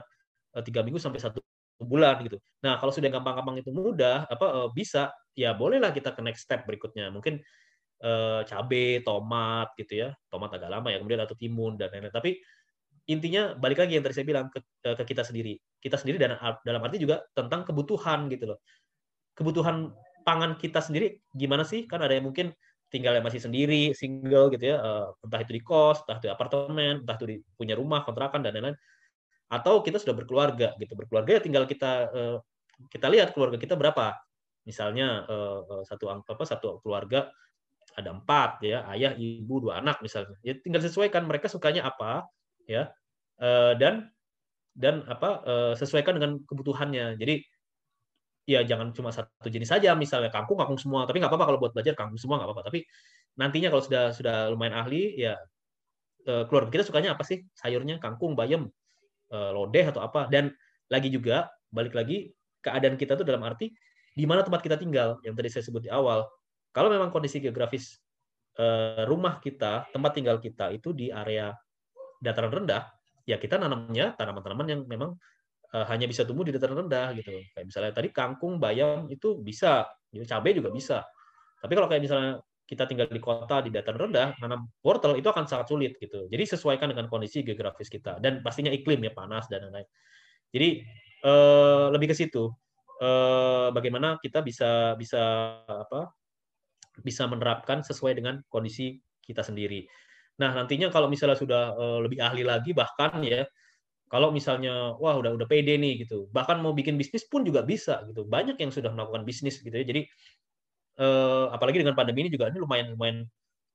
eh, tiga minggu sampai satu bulan gitu. Nah, kalau sudah gampang-gampang itu mudah, apa uh, bisa ya bolehlah kita ke next step berikutnya. Mungkin uh, cabe, tomat gitu ya. Tomat agak lama ya, kemudian atau timun dan lain-lain. Tapi intinya balik lagi yang tadi saya bilang ke, ke kita sendiri. Kita sendiri dan dalam arti juga tentang kebutuhan gitu loh. Kebutuhan pangan kita sendiri gimana sih? Kan ada yang mungkin tinggal yang masih sendiri, single gitu ya, entah itu di kos, entah itu di apartemen, entah itu di punya rumah, kontrakan dan lain-lain. Atau kita sudah berkeluarga gitu. Berkeluarga ya tinggal kita uh, kita lihat keluarga kita berapa. Misalnya uh, satu apa satu keluarga ada empat ya ayah ibu dua anak misalnya. Ya tinggal sesuaikan mereka sukanya apa ya. Uh, dan dan apa uh, sesuaikan dengan kebutuhannya. Jadi ya jangan cuma satu jenis saja misalnya kangkung kangkung semua. Tapi nggak apa-apa kalau buat belajar kangkung semua nggak apa-apa. Tapi nantinya kalau sudah sudah lumayan ahli ya uh, keluarga kita sukanya apa sih? Sayurnya kangkung bayam uh, lodeh atau apa. Dan lagi juga balik lagi keadaan kita tuh dalam arti di mana tempat kita tinggal yang tadi saya sebut di awal. Kalau memang kondisi geografis uh, rumah kita tempat tinggal kita itu di area dataran rendah ya kita nanamnya tanaman-tanaman yang memang uh, hanya bisa tumbuh di dataran rendah gitu kayak misalnya tadi kangkung bayam itu bisa cabai juga bisa tapi kalau kayak misalnya kita tinggal di kota di dataran rendah, nanam wortel itu akan sangat sulit gitu. Jadi sesuaikan dengan kondisi geografis kita dan pastinya iklim ya panas dan lain-lain. Jadi eh, lebih ke situ. Eh, bagaimana kita bisa bisa apa? bisa menerapkan sesuai dengan kondisi kita sendiri. Nah, nantinya kalau misalnya sudah eh, lebih ahli lagi bahkan ya kalau misalnya wah udah udah pede nih gitu. Bahkan mau bikin bisnis pun juga bisa gitu. Banyak yang sudah melakukan bisnis gitu ya. Jadi uh, apalagi dengan pandemi ini juga ini lumayan lumayan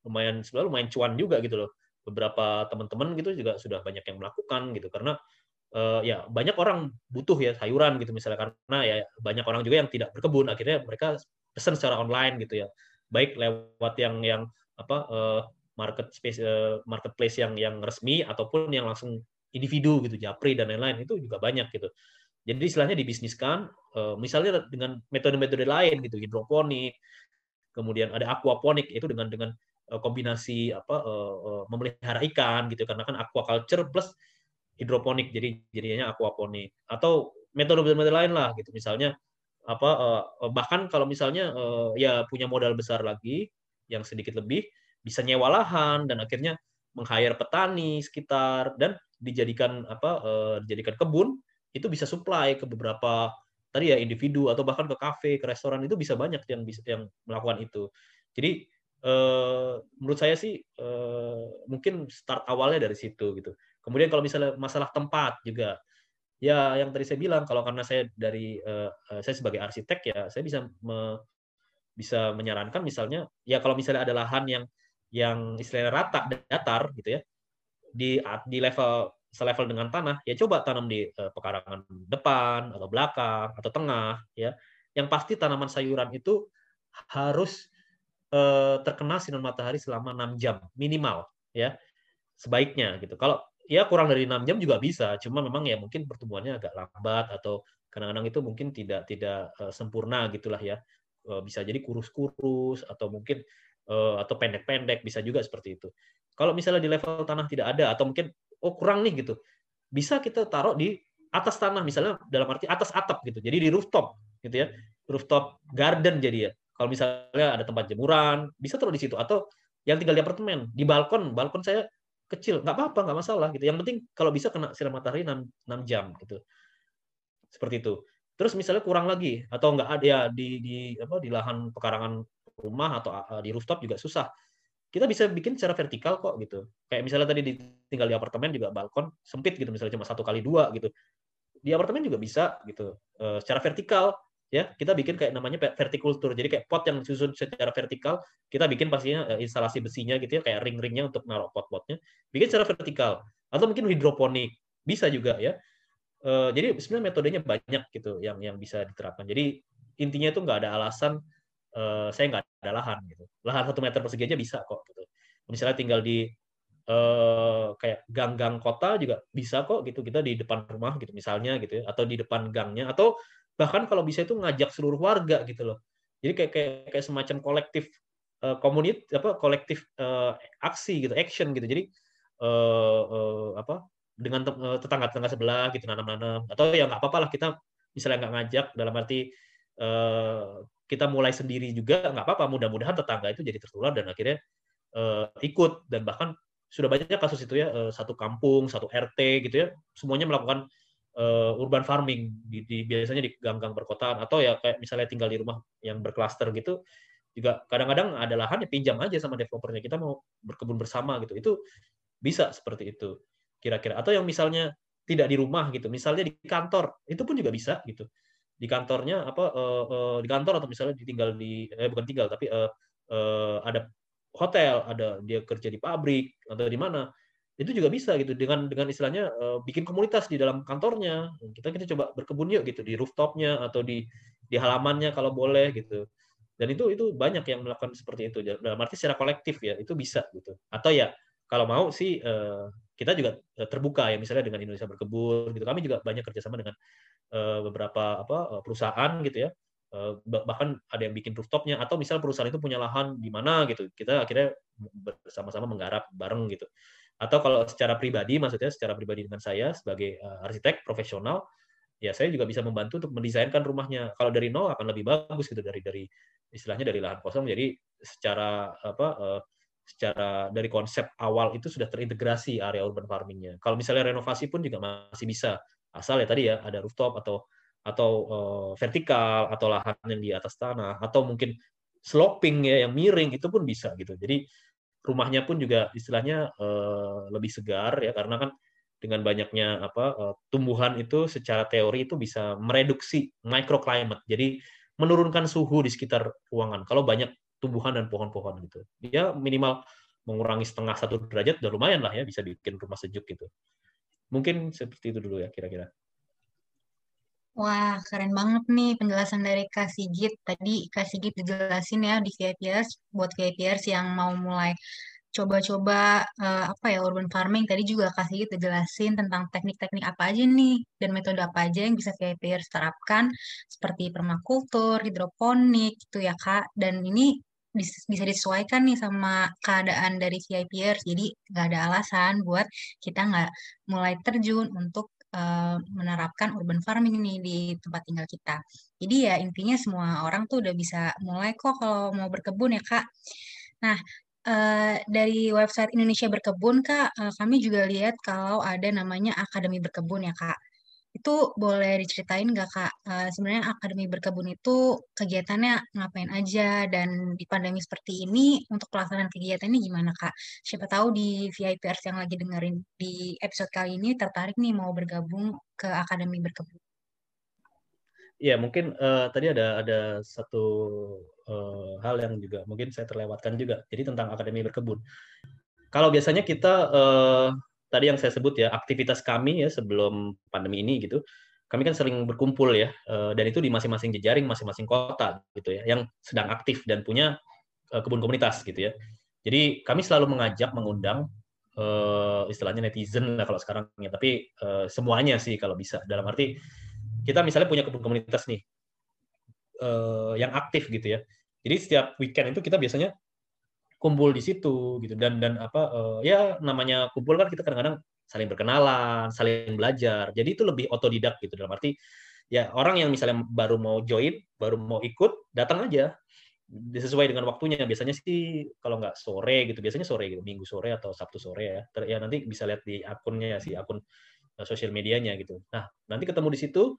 lumayan sebenarnya lumayan cuan juga gitu loh beberapa teman-teman gitu juga sudah banyak yang melakukan gitu karena uh, ya banyak orang butuh ya sayuran gitu misalnya karena ya banyak orang juga yang tidak berkebun akhirnya mereka pesan secara online gitu ya baik lewat yang yang apa uh, market space uh, marketplace yang yang resmi ataupun yang langsung individu gitu japri dan lain-lain itu juga banyak gitu. Jadi istilahnya dibisniskan, eh, misalnya dengan metode-metode lain gitu, hidroponik, kemudian ada aquaponik itu dengan dengan eh, kombinasi apa eh, memelihara ikan gitu karena kan aquaculture plus hidroponik jadi jadinya aquaponik atau metode-metode lain lah gitu. Misalnya apa bahkan kalau misalnya ya punya modal besar lagi yang sedikit lebih bisa nyewa lahan dan akhirnya meng-hire petani sekitar dan dijadikan apa dijadikan kebun itu bisa supply ke beberapa tadi ya individu atau bahkan ke kafe, ke restoran itu bisa banyak yang bisa yang melakukan itu. Jadi eh, menurut saya sih eh, mungkin start awalnya dari situ gitu. Kemudian kalau misalnya masalah tempat juga, ya yang tadi saya bilang kalau karena saya dari eh saya sebagai arsitek ya saya bisa me, bisa menyarankan misalnya ya kalau misalnya ada lahan yang yang istilahnya rata datar gitu ya di di level selevel dengan tanah, ya coba tanam di uh, pekarangan depan atau belakang atau tengah ya. Yang pasti tanaman sayuran itu harus uh, terkena sinar matahari selama 6 jam minimal ya. Sebaiknya gitu. Kalau ya kurang dari 6 jam juga bisa, cuma memang ya mungkin pertumbuhannya agak lambat atau kadang-kadang itu mungkin tidak tidak uh, sempurna gitulah ya. Uh, bisa jadi kurus-kurus atau mungkin atau pendek-pendek bisa juga seperti itu. Kalau misalnya di level tanah tidak ada atau mungkin oh kurang nih gitu. Bisa kita taruh di atas tanah misalnya dalam arti atas atap gitu. Jadi di rooftop gitu ya. Rooftop garden jadi ya. Kalau misalnya ada tempat jemuran, bisa taruh di situ atau yang tinggal di apartemen, di balkon, balkon saya kecil, nggak apa-apa, nggak masalah gitu. Yang penting kalau bisa kena sinar matahari 6, 6 jam gitu. Seperti itu. Terus misalnya kurang lagi atau nggak ada ya di di apa di lahan pekarangan rumah atau di rooftop juga susah kita bisa bikin secara vertikal kok gitu. Kayak misalnya tadi di, tinggal di apartemen juga balkon sempit gitu, misalnya cuma satu kali dua gitu. Di apartemen juga bisa gitu. E, secara vertikal ya kita bikin kayak namanya vertikultur. Jadi kayak pot yang disusun secara vertikal, kita bikin pastinya e, instalasi besinya gitu ya, kayak ring-ringnya untuk naruh pot-potnya. Bikin secara vertikal. Atau mungkin hidroponik bisa juga ya. E, jadi sebenarnya metodenya banyak gitu yang yang bisa diterapkan. Jadi intinya itu nggak ada alasan uh, saya nggak ada lahan gitu. Lahan satu meter persegi aja bisa kok gitu. Misalnya tinggal di uh, kayak gang-gang kota juga bisa kok gitu kita di depan rumah gitu misalnya gitu ya atau di depan gangnya atau bahkan kalau bisa itu ngajak seluruh warga gitu loh. Jadi kayak kayak, kayak semacam kolektif uh, apa kolektif uh, aksi gitu, action gitu. Jadi uh, uh, apa dengan tetangga-tetangga sebelah gitu nanam-nanam atau ya nggak apa-apa lah kita misalnya nggak ngajak dalam arti uh, kita mulai sendiri juga nggak apa-apa mudah-mudahan tetangga itu jadi tertular dan akhirnya uh, ikut. Dan bahkan sudah banyak kasus itu ya uh, satu kampung satu RT gitu ya semuanya melakukan uh, urban farming. Di, di biasanya di gang-gang perkotaan atau ya kayak misalnya tinggal di rumah yang berklaster gitu juga kadang-kadang ada lahan ya pinjam aja sama developernya kita mau berkebun bersama gitu. Itu bisa seperti itu kira-kira. Atau yang misalnya tidak di rumah gitu misalnya di kantor itu pun juga bisa gitu di kantornya apa uh, uh, di kantor atau misalnya ditinggal di eh bukan tinggal tapi uh, uh, ada hotel, ada dia kerja di pabrik atau di mana itu juga bisa gitu dengan dengan istilahnya uh, bikin komunitas di dalam kantornya. Kita kita coba berkebun yuk gitu di rooftopnya atau di di halamannya kalau boleh gitu. Dan itu itu banyak yang melakukan seperti itu. Dalam arti secara kolektif ya itu bisa gitu. Atau ya kalau mau sih uh, kita juga terbuka ya misalnya dengan Indonesia berkebun gitu. Kami juga banyak kerjasama dengan uh, beberapa apa perusahaan gitu ya. Bahkan ada yang bikin rooftopnya atau misal perusahaan itu punya lahan di mana gitu. Kita akhirnya bersama-sama menggarap bareng gitu. Atau kalau secara pribadi maksudnya secara pribadi dengan saya sebagai arsitek profesional ya saya juga bisa membantu untuk mendesainkan rumahnya. Kalau dari nol akan lebih bagus gitu dari dari istilahnya dari lahan kosong. Jadi secara apa secara dari konsep awal itu sudah terintegrasi area urban farmingnya. Kalau misalnya renovasi pun juga masih bisa asal ya tadi ya ada rooftop atau atau uh, vertikal atau lahan yang di atas tanah atau mungkin sloping ya yang miring itu pun bisa gitu. Jadi rumahnya pun juga istilahnya uh, lebih segar ya karena kan dengan banyaknya apa uh, tumbuhan itu secara teori itu bisa mereduksi microclimate. Jadi menurunkan suhu di sekitar ruangan. Kalau banyak tumbuhan dan pohon-pohon gitu. Ya minimal mengurangi setengah satu derajat udah lumayan lah ya bisa bikin rumah sejuk gitu. Mungkin seperti itu dulu ya kira-kira. Wah, keren banget nih penjelasan dari Kak Sigit. Tadi Kak Sigit dijelasin ya di VIPers, buat VIPers yang mau mulai coba-coba uh, apa ya urban farming tadi juga kasih gitu jelasin tentang teknik-teknik apa aja nih dan metode apa aja yang bisa VIPers terapkan seperti permakultur, hidroponik gitu ya Kak. Dan ini bisa disesuaikan nih sama keadaan dari VIPers. Jadi nggak ada alasan buat kita nggak mulai terjun untuk uh, menerapkan urban farming ini di tempat tinggal kita. Jadi ya intinya semua orang tuh udah bisa mulai kok kalau mau berkebun ya Kak. Nah, Uh, dari website Indonesia Berkebun, Kak, uh, kami juga lihat kalau ada namanya Akademi Berkebun ya, Kak. Itu boleh diceritain nggak, Kak? Uh, sebenarnya Akademi Berkebun itu kegiatannya ngapain aja dan di pandemi seperti ini untuk pelaksanaan kegiatan ini gimana, Kak? Siapa tahu di VIPers yang lagi dengerin di episode kali ini tertarik nih mau bergabung ke Akademi Berkebun. Ya, mungkin uh, tadi ada ada satu uh, hal yang juga mungkin saya terlewatkan juga. Jadi tentang akademi berkebun. Kalau biasanya kita uh, tadi yang saya sebut ya aktivitas kami ya sebelum pandemi ini gitu, kami kan sering berkumpul ya uh, dan itu di masing-masing jejaring masing-masing kota gitu ya yang sedang aktif dan punya uh, kebun komunitas gitu ya. Jadi kami selalu mengajak mengundang uh, istilahnya netizen lah kalau sekarang ya, tapi semuanya sih kalau bisa dalam arti kita misalnya punya kebun komunitas nih yang aktif gitu ya. Jadi setiap weekend itu kita biasanya kumpul di situ gitu dan dan apa uh, ya namanya kumpul kan kita kadang-kadang saling berkenalan, saling belajar. Jadi itu lebih otodidak gitu dalam arti ya orang yang misalnya baru mau join, baru mau ikut, datang aja sesuai dengan waktunya. Biasanya sih kalau nggak sore gitu, biasanya sore gitu, minggu sore atau sabtu sore ya. Ya nanti bisa lihat di akunnya sih, akun uh, sosial medianya gitu. Nah nanti ketemu di situ,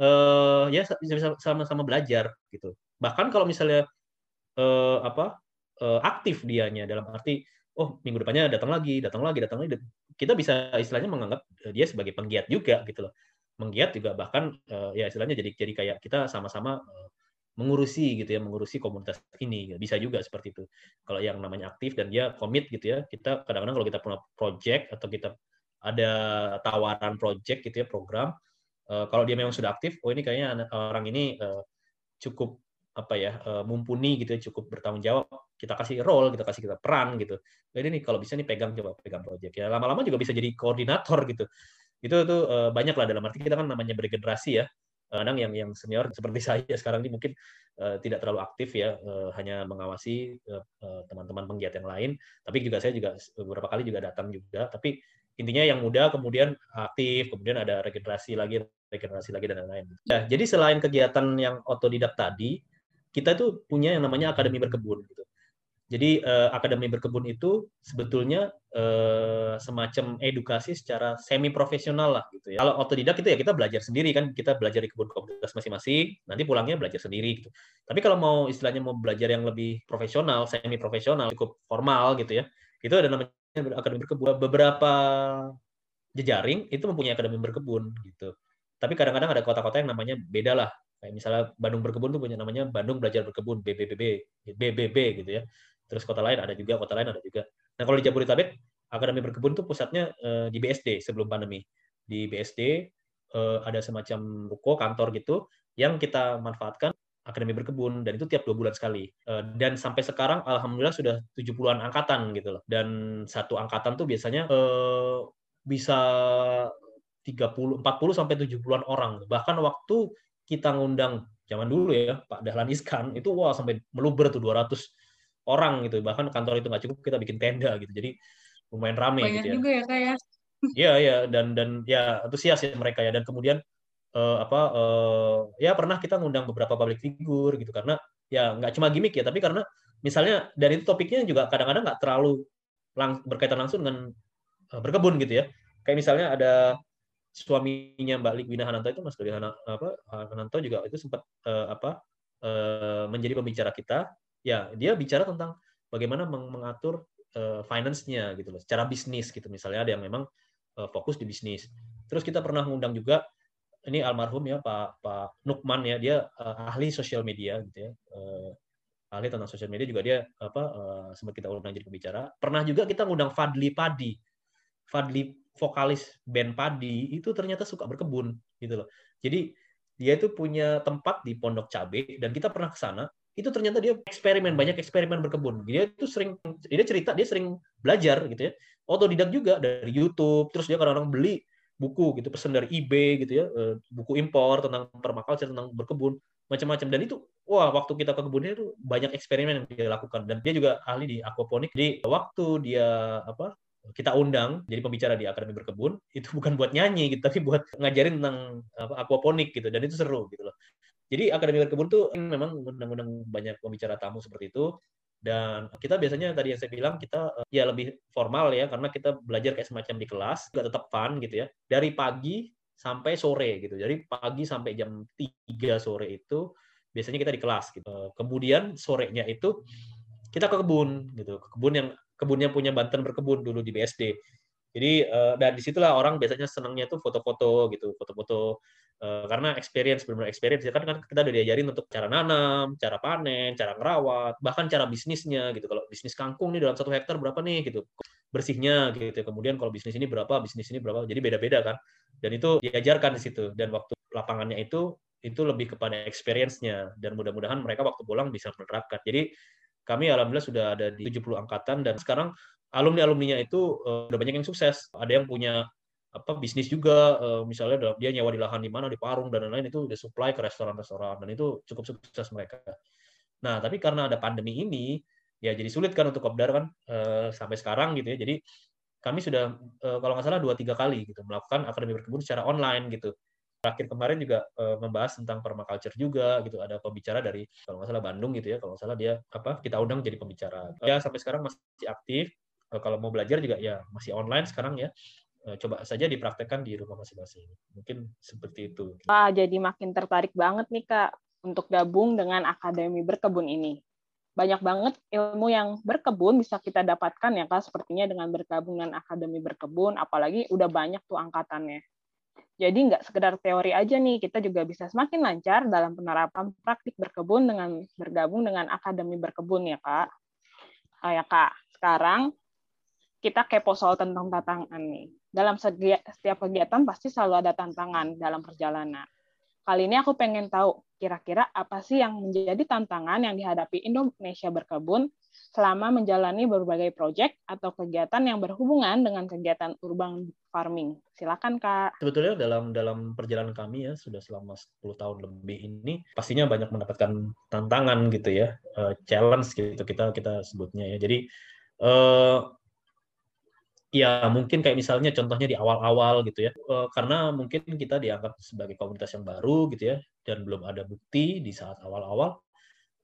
uh, ya bisa sama-sama belajar gitu. Bahkan kalau misalnya uh, apa uh, aktif dianya dalam arti oh minggu depannya datang lagi, datang lagi, datang lagi, kita bisa istilahnya menganggap dia sebagai penggiat juga gitu loh. Menggiat juga bahkan uh, ya istilahnya jadi jadi kayak kita sama-sama mengurusi gitu ya, mengurusi komunitas ini. Bisa juga seperti itu. Kalau yang namanya aktif dan dia komit gitu ya, kita kadang-kadang kalau kita punya project atau kita ada tawaran project gitu ya, program, kalau dia memang sudah aktif, oh ini kayaknya orang ini cukup apa ya uh, mumpuni gitu ya, cukup bertanggung jawab. Kita kasih role, kita kasih kita peran gitu. Jadi nih kalau bisa nih pegang coba pegang project ya. Lama-lama juga bisa jadi koordinator gitu. Itu tuh uh, banyak lah dalam arti kita kan namanya bergenerasi ya. Kadang yang yang senior seperti saya sekarang ini mungkin tidak terlalu aktif ya, hanya mengawasi teman-teman penggiat yang lain. Tapi juga saya juga beberapa kali juga datang juga. Tapi intinya yang muda kemudian aktif, kemudian ada regenerasi lagi, regenerasi lagi dan lain-lain. Ya, jadi selain kegiatan yang otodidak tadi, kita tuh punya yang namanya akademi berkebun gitu. Jadi eh, akademi berkebun itu sebetulnya eh, semacam edukasi secara semi profesional lah gitu ya. Kalau otodidak itu ya kita belajar sendiri kan, kita belajar di kebun komunitas masing-masing, nanti pulangnya belajar sendiri gitu. Tapi kalau mau istilahnya mau belajar yang lebih profesional, semi profesional, cukup formal gitu ya, itu ada namanya akademi berkebun. Beberapa jejaring itu mempunyai akademi berkebun gitu. Tapi kadang-kadang ada kota-kota yang namanya beda lah. Kayak misalnya Bandung berkebun tuh punya namanya Bandung belajar berkebun BBBB, BBB gitu ya. Terus kota lain ada juga, kota lain ada juga. Nah kalau di Jabodetabek akademi berkebun tuh pusatnya uh, di BSD sebelum pandemi. Di BSD eh, ada semacam ruko kantor gitu yang kita manfaatkan Akademi Berkebun dan itu tiap dua bulan sekali. Uh, dan sampai sekarang alhamdulillah sudah 70-an angkatan gitu loh. Dan satu angkatan tuh biasanya uh, bisa 30 40 sampai 70-an orang. Bahkan waktu kita ngundang zaman dulu ya Pak Dahlan Iskan itu wah sampai meluber tuh 200 orang gitu. Bahkan kantor itu nggak cukup kita bikin tenda gitu. Jadi lumayan rame Banyak gitu ya. juga ya kak ya. Iya iya dan dan ya antusias ya mereka ya dan kemudian uh, apa uh, ya pernah kita ngundang beberapa public figure gitu karena ya nggak cuma gimmick ya tapi karena misalnya dari itu topiknya juga kadang-kadang nggak terlalu lang berkaitan langsung dengan uh, berkebun gitu ya kayak misalnya ada suaminya Mbak Likwina Hananto itu Mas Doli apa Hananto juga itu sempat uh, apa uh, menjadi pembicara kita. Ya dia bicara tentang bagaimana meng mengatur uh, finance-nya gitu loh secara bisnis gitu. Misalnya ada yang memang uh, fokus di bisnis. Terus kita pernah ngundang juga ini almarhum ya Pak Pak Nukman ya dia uh, ahli sosial media gitu ya uh, ahli tentang sosial media juga dia apa uh, sempat kita undang jadi pembicara. Pernah juga kita ngundang Fadli Padi. Fadli vokalis band Padi itu ternyata suka berkebun gitu loh. Jadi dia itu punya tempat di Pondok Cabe dan kita pernah ke sana itu ternyata dia eksperimen banyak eksperimen berkebun. Dia itu sering dia cerita dia sering belajar gitu ya. Otodidak juga dari YouTube terus dia kadang-kadang beli buku gitu pesan dari eBay gitu ya eh, buku impor tentang permaculture tentang berkebun macam-macam. Dan itu wah waktu kita ke kebunnya itu banyak eksperimen yang dia lakukan. Dan dia juga ahli di aquaponik. Jadi waktu dia apa kita undang jadi pembicara di akademi berkebun itu bukan buat nyanyi gitu tapi buat ngajarin tentang apa aquaponik gitu dan itu seru gitu loh. Jadi akademi berkebun tuh memang undang-undang banyak pembicara tamu seperti itu dan kita biasanya tadi yang saya bilang kita ya lebih formal ya karena kita belajar kayak semacam di kelas juga tetap fun gitu ya dari pagi sampai sore gitu. Jadi pagi sampai jam 3 sore itu biasanya kita di kelas gitu. Kemudian sorenya itu kita ke kebun gitu ke kebun yang kebunnya punya Banten berkebun dulu di BSD jadi uh, dan di situlah orang biasanya senangnya tuh foto-foto gitu, foto-foto uh, karena experience benar-benar experience ya kan, kan kita udah diajarin untuk cara nanam, cara panen, cara ngerawat, bahkan cara bisnisnya gitu. Kalau bisnis kangkung nih dalam satu hektar berapa nih gitu bersihnya gitu. Kemudian kalau bisnis ini berapa, bisnis ini berapa, jadi beda-beda kan. Dan itu diajarkan di situ. Dan waktu lapangannya itu itu lebih kepada experience-nya dan mudah-mudahan mereka waktu pulang bisa menerapkan. Jadi kami alhamdulillah sudah ada di 70 angkatan dan sekarang alumni-alumninya itu uh, udah banyak yang sukses. Ada yang punya apa bisnis juga, uh, misalnya dia nyewa di lahan di mana di Parung dan lain-lain itu udah supply ke restoran-restoran dan itu cukup sukses mereka. Nah, tapi karena ada pandemi ini, ya jadi sulit kan untuk kopdar kan uh, sampai sekarang gitu ya. Jadi kami sudah uh, kalau nggak salah dua tiga kali gitu melakukan akademi berkebun secara online gitu. Terakhir kemarin juga uh, membahas tentang permaculture juga gitu. Ada pembicara dari kalau nggak salah Bandung gitu ya. Kalau nggak salah dia apa kita undang jadi pembicara. Ya sampai sekarang masih aktif Eh, kalau mau belajar juga ya masih online sekarang ya eh, coba saja dipraktekkan di rumah masing-masing. Mungkin seperti itu. Ah, jadi makin tertarik banget nih Kak untuk gabung dengan Akademi Berkebun ini. Banyak banget ilmu yang berkebun bisa kita dapatkan ya Kak, sepertinya dengan bergabung dengan Akademi Berkebun, apalagi udah banyak tuh angkatannya. Jadi nggak sekedar teori aja nih, kita juga bisa semakin lancar dalam penerapan praktik berkebun dengan bergabung dengan Akademi Berkebun ya Kak. Oh ya Kak, sekarang kita kepo soal tentang tantangan nih. Dalam setiap kegiatan pasti selalu ada tantangan dalam perjalanan. Kali ini aku pengen tahu kira-kira apa sih yang menjadi tantangan yang dihadapi Indonesia berkebun selama menjalani berbagai proyek atau kegiatan yang berhubungan dengan kegiatan urban farming. Silakan Kak. Sebetulnya dalam dalam perjalanan kami ya sudah selama 10 tahun lebih ini pastinya banyak mendapatkan tantangan gitu ya, uh, challenge gitu kita kita sebutnya ya. Jadi uh, ya mungkin kayak misalnya contohnya di awal-awal gitu ya uh, karena mungkin kita dianggap sebagai komunitas yang baru gitu ya dan belum ada bukti di saat awal-awal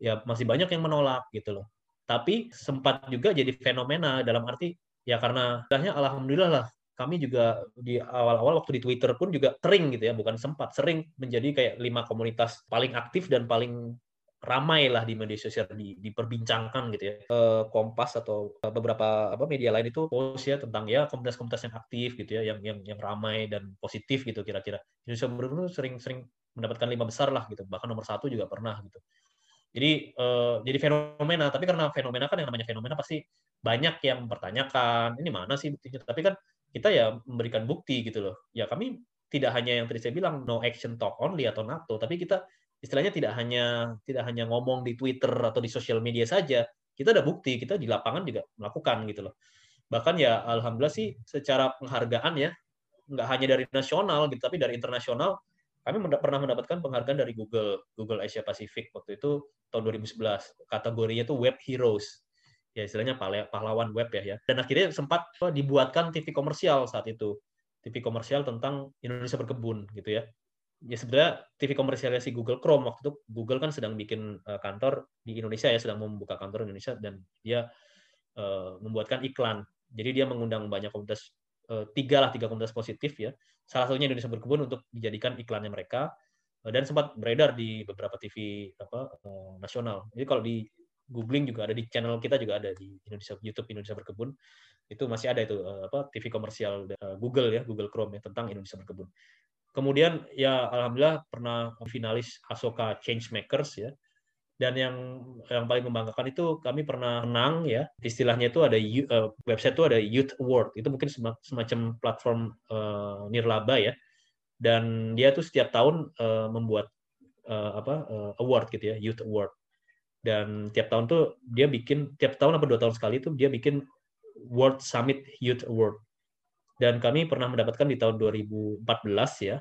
ya masih banyak yang menolak gitu loh tapi sempat juga jadi fenomena dalam arti ya karena alhamdulillah lah kami juga di awal-awal waktu di Twitter pun juga sering gitu ya bukan sempat sering menjadi kayak lima komunitas paling aktif dan paling ramai lah di media sosial di, diperbincangkan gitu ya. E, Kompas atau beberapa apa media lain itu post ya tentang ya komunitas-komunitas yang aktif gitu ya yang yang yang ramai dan positif gitu kira-kira. Indonesia Berburu sering-sering mendapatkan lima besar lah gitu bahkan nomor satu juga pernah gitu jadi e, jadi fenomena. Tapi karena fenomena kan yang namanya fenomena pasti banyak yang mempertanyakan ini mana sih buktinya? Tapi kan kita ya memberikan bukti gitu loh. Ya kami tidak hanya yang tadi saya bilang no action talk only atau NATO. Tapi kita istilahnya tidak hanya tidak hanya ngomong di Twitter atau di sosial media saja, kita ada bukti, kita di lapangan juga melakukan gitu loh. Bahkan ya alhamdulillah sih secara penghargaan ya nggak hanya dari nasional gitu, tapi dari internasional kami pernah mendapatkan penghargaan dari Google Google Asia Pacific waktu itu tahun 2011 kategorinya itu Web Heroes. Ya istilahnya pahlawan web ya ya. Dan akhirnya sempat dibuatkan TV komersial saat itu. TV komersial tentang Indonesia berkebun gitu ya. Ya sebenarnya TV komersialnya si Google Chrome waktu itu Google kan sedang bikin uh, kantor di Indonesia ya sedang membuka kantor di Indonesia dan dia uh, membuatkan iklan. Jadi dia mengundang banyak komunitas uh, tiga lah tiga komunitas positif ya. Salah satunya Indonesia berkebun untuk dijadikan iklannya mereka dan sempat beredar di beberapa TV apa uh, nasional jadi kalau di googling juga ada di channel kita juga ada di Indonesia YouTube Indonesia berkebun itu masih ada itu apa TV komersial Google ya Google Chrome ya tentang Indonesia berkebun Kemudian ya alhamdulillah pernah finalis Asoka Changemakers ya. Dan yang yang paling membanggakan itu kami pernah menang ya. Istilahnya itu ada uh, website itu ada Youth Award. Itu mungkin semacam platform uh, nirlaba ya. Dan dia tuh setiap tahun uh, membuat uh, apa uh, award gitu ya, Youth Award. Dan tiap tahun tuh dia bikin tiap tahun apa dua tahun sekali itu dia bikin World Summit Youth Award dan kami pernah mendapatkan di tahun 2014 ya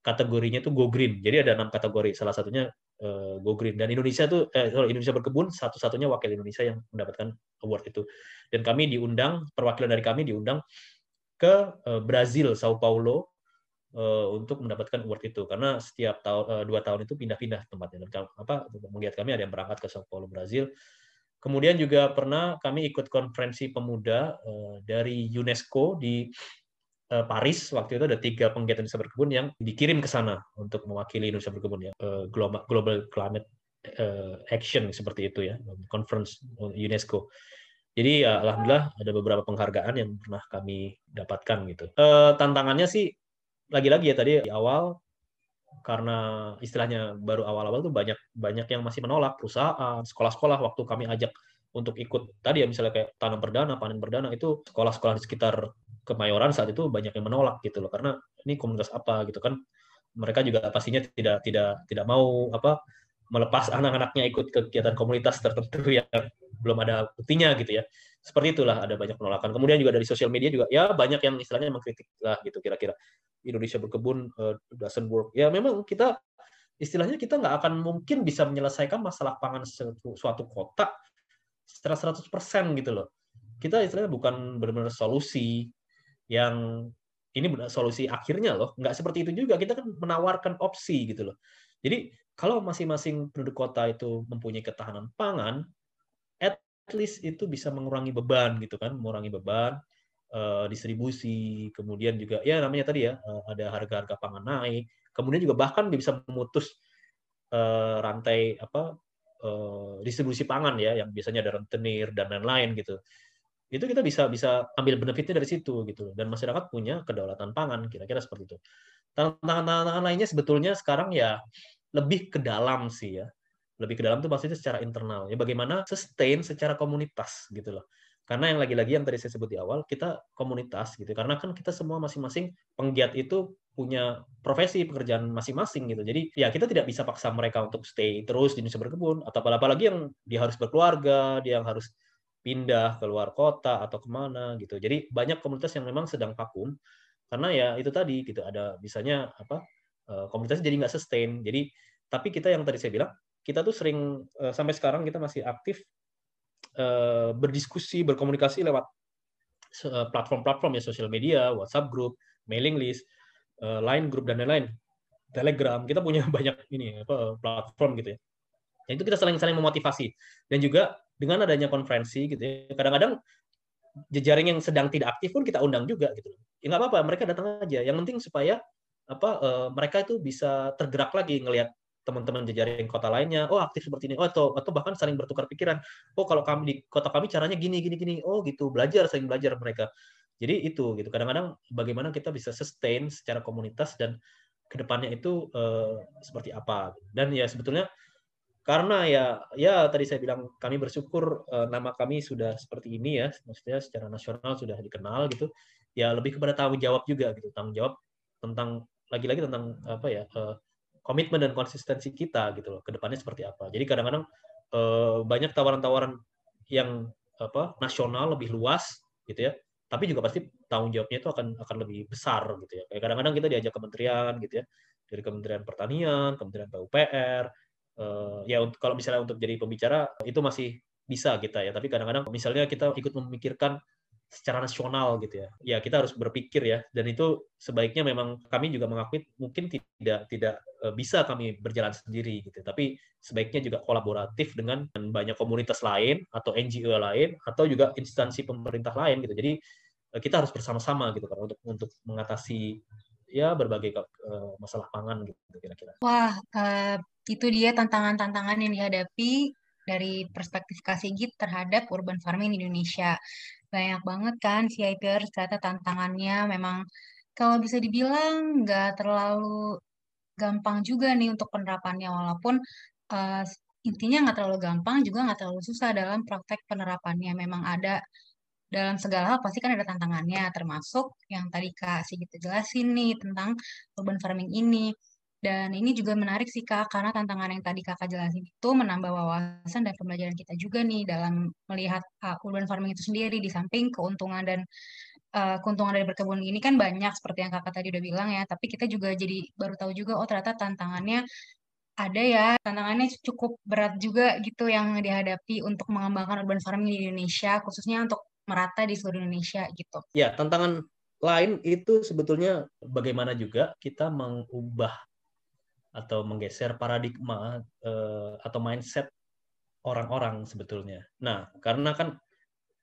kategorinya itu Go Green. Jadi ada enam kategori, salah satunya uh, Go Green. Dan Indonesia tuh eh, Indonesia berkebun satu-satunya wakil Indonesia yang mendapatkan award itu. Dan kami diundang, perwakilan dari kami diundang ke uh, Brazil, Sao Paulo uh, untuk mendapatkan award itu. Karena setiap tahun uh, dua tahun itu pindah-pindah tempatnya. Dan apa melihat kami ada yang berangkat ke Sao Paulo, Brazil. Kemudian juga pernah kami ikut konferensi pemuda uh, dari UNESCO di Paris waktu itu ada tiga penggiat Indonesia berkebun yang dikirim ke sana untuk mewakili Indonesia berkebun ya global global climate action seperti itu ya conference UNESCO jadi ya, alhamdulillah ada beberapa penghargaan yang pernah kami dapatkan gitu tantangannya sih lagi-lagi ya tadi di awal karena istilahnya baru awal-awal tuh banyak banyak yang masih menolak perusahaan sekolah-sekolah waktu kami ajak untuk ikut. Tadi ya misalnya kayak tanam perdana panen perdana itu sekolah-sekolah di sekitar Kemayoran saat itu banyak yang menolak gitu loh. Karena ini komunitas apa gitu kan? Mereka juga pastinya tidak tidak tidak mau apa melepas anak-anaknya ikut kegiatan komunitas tertentu yang belum ada buktinya gitu ya seperti itulah ada banyak penolakan kemudian juga dari sosial media juga ya banyak yang istilahnya mengkritik lah gitu kira-kira Indonesia berkebun uh, doesn't work ya memang kita istilahnya kita nggak akan mungkin bisa menyelesaikan masalah pangan suatu kota secara 100% gitu loh kita istilahnya bukan benar-benar solusi yang ini solusi akhirnya loh. Nggak seperti itu juga. Kita kan menawarkan opsi gitu loh. Jadi kalau masing-masing penduduk kota itu mempunyai ketahanan pangan, least itu bisa mengurangi beban gitu kan, mengurangi beban uh, distribusi, kemudian juga ya namanya tadi ya uh, ada harga-harga pangan naik, kemudian juga bahkan bisa memutus uh, rantai apa uh, distribusi pangan ya yang biasanya ada rentenir dan lain-lain gitu. Itu kita bisa bisa ambil benefitnya dari situ gitu dan masyarakat punya kedaulatan pangan kira-kira seperti itu. Tantangan-tantangan lainnya sebetulnya sekarang ya lebih ke dalam sih ya lebih ke dalam itu maksudnya secara internal. Ya bagaimana sustain secara komunitas gitu loh. Karena yang lagi-lagi yang tadi saya sebut di awal kita komunitas gitu. Karena kan kita semua masing-masing penggiat itu punya profesi pekerjaan masing-masing gitu. Jadi ya kita tidak bisa paksa mereka untuk stay terus di Indonesia berkebun atau apalagi yang dia harus berkeluarga dia yang harus pindah ke luar kota atau ke mana gitu. Jadi banyak komunitas yang memang sedang vakum. Karena ya itu tadi gitu ada misalnya apa eh, komunitasnya jadi nggak sustain. Jadi tapi kita yang tadi saya bilang kita tuh sering eh, sampai sekarang kita masih aktif eh, berdiskusi berkomunikasi lewat platform-platform ya sosial media, WhatsApp group, mailing list, line group dan lain-lain, Telegram. Kita punya banyak ini apa platform gitu ya. Yang itu kita saling-saling memotivasi dan juga dengan adanya konferensi gitu ya kadang-kadang jejaring yang sedang tidak aktif pun kita undang juga gitu ya nggak apa-apa mereka datang aja yang penting supaya apa mereka itu bisa tergerak lagi ngelihat teman-teman jejaring kota lainnya oh aktif seperti ini. Oh atau atau bahkan saling bertukar pikiran. Oh kalau kami di kota kami caranya gini gini gini. Oh gitu. Belajar saling belajar mereka. Jadi itu gitu. Kadang-kadang bagaimana kita bisa sustain secara komunitas dan ke depannya itu uh, seperti apa. Dan ya sebetulnya karena ya ya tadi saya bilang kami bersyukur uh, nama kami sudah seperti ini ya. Maksudnya secara nasional sudah dikenal gitu. Ya lebih kepada tanggung jawab juga gitu. Tanggung jawab tentang lagi-lagi tentang apa ya uh, komitmen dan konsistensi kita gitu loh ke depannya seperti apa. Jadi kadang-kadang eh, banyak tawaran-tawaran yang apa nasional lebih luas gitu ya. Tapi juga pasti tanggung jawabnya itu akan akan lebih besar gitu ya. Kayak kadang-kadang kita diajak kementerian gitu ya. Dari Kementerian Pertanian, Kementerian PUPR, eh, ya untuk kalau misalnya untuk jadi pembicara itu masih bisa kita ya. Tapi kadang-kadang misalnya kita ikut memikirkan secara nasional gitu ya. Ya kita harus berpikir ya dan itu sebaiknya memang kami juga mengakui mungkin tidak tidak eh, bisa kami berjalan sendiri gitu. Tapi sebaiknya juga kolaboratif dengan banyak komunitas lain atau NGO lain atau juga instansi pemerintah lain gitu. Jadi eh, kita harus bersama-sama gitu kan untuk untuk mengatasi ya berbagai uh, masalah pangan gitu kira-kira. Wah, uh, itu dia tantangan-tantangan yang dihadapi dari perspektif Kak Sigit terhadap urban farming di Indonesia. Banyak banget kan CIPers ternyata tantangannya memang kalau bisa dibilang nggak terlalu gampang juga nih untuk penerapannya walaupun uh, intinya nggak terlalu gampang juga nggak terlalu susah dalam praktek penerapannya memang ada dalam segala hal pasti kan ada tantangannya, termasuk yang tadi Kak Sigit jelasin nih tentang urban farming ini. Dan ini juga menarik sih Kak, karena tantangan yang tadi Kakak jelasin itu menambah wawasan dan pembelajaran kita juga nih dalam melihat uh, urban farming itu sendiri, di samping keuntungan dan uh, keuntungan dari berkebun ini kan banyak, seperti yang Kakak tadi udah bilang ya, tapi kita juga jadi baru tahu juga, oh ternyata tantangannya ada ya, tantangannya cukup berat juga gitu yang dihadapi untuk mengembangkan urban farming di Indonesia, khususnya untuk merata di seluruh Indonesia gitu. Ya, tantangan lain itu sebetulnya bagaimana juga kita mengubah atau menggeser paradigma uh, atau mindset orang-orang sebetulnya. Nah, karena kan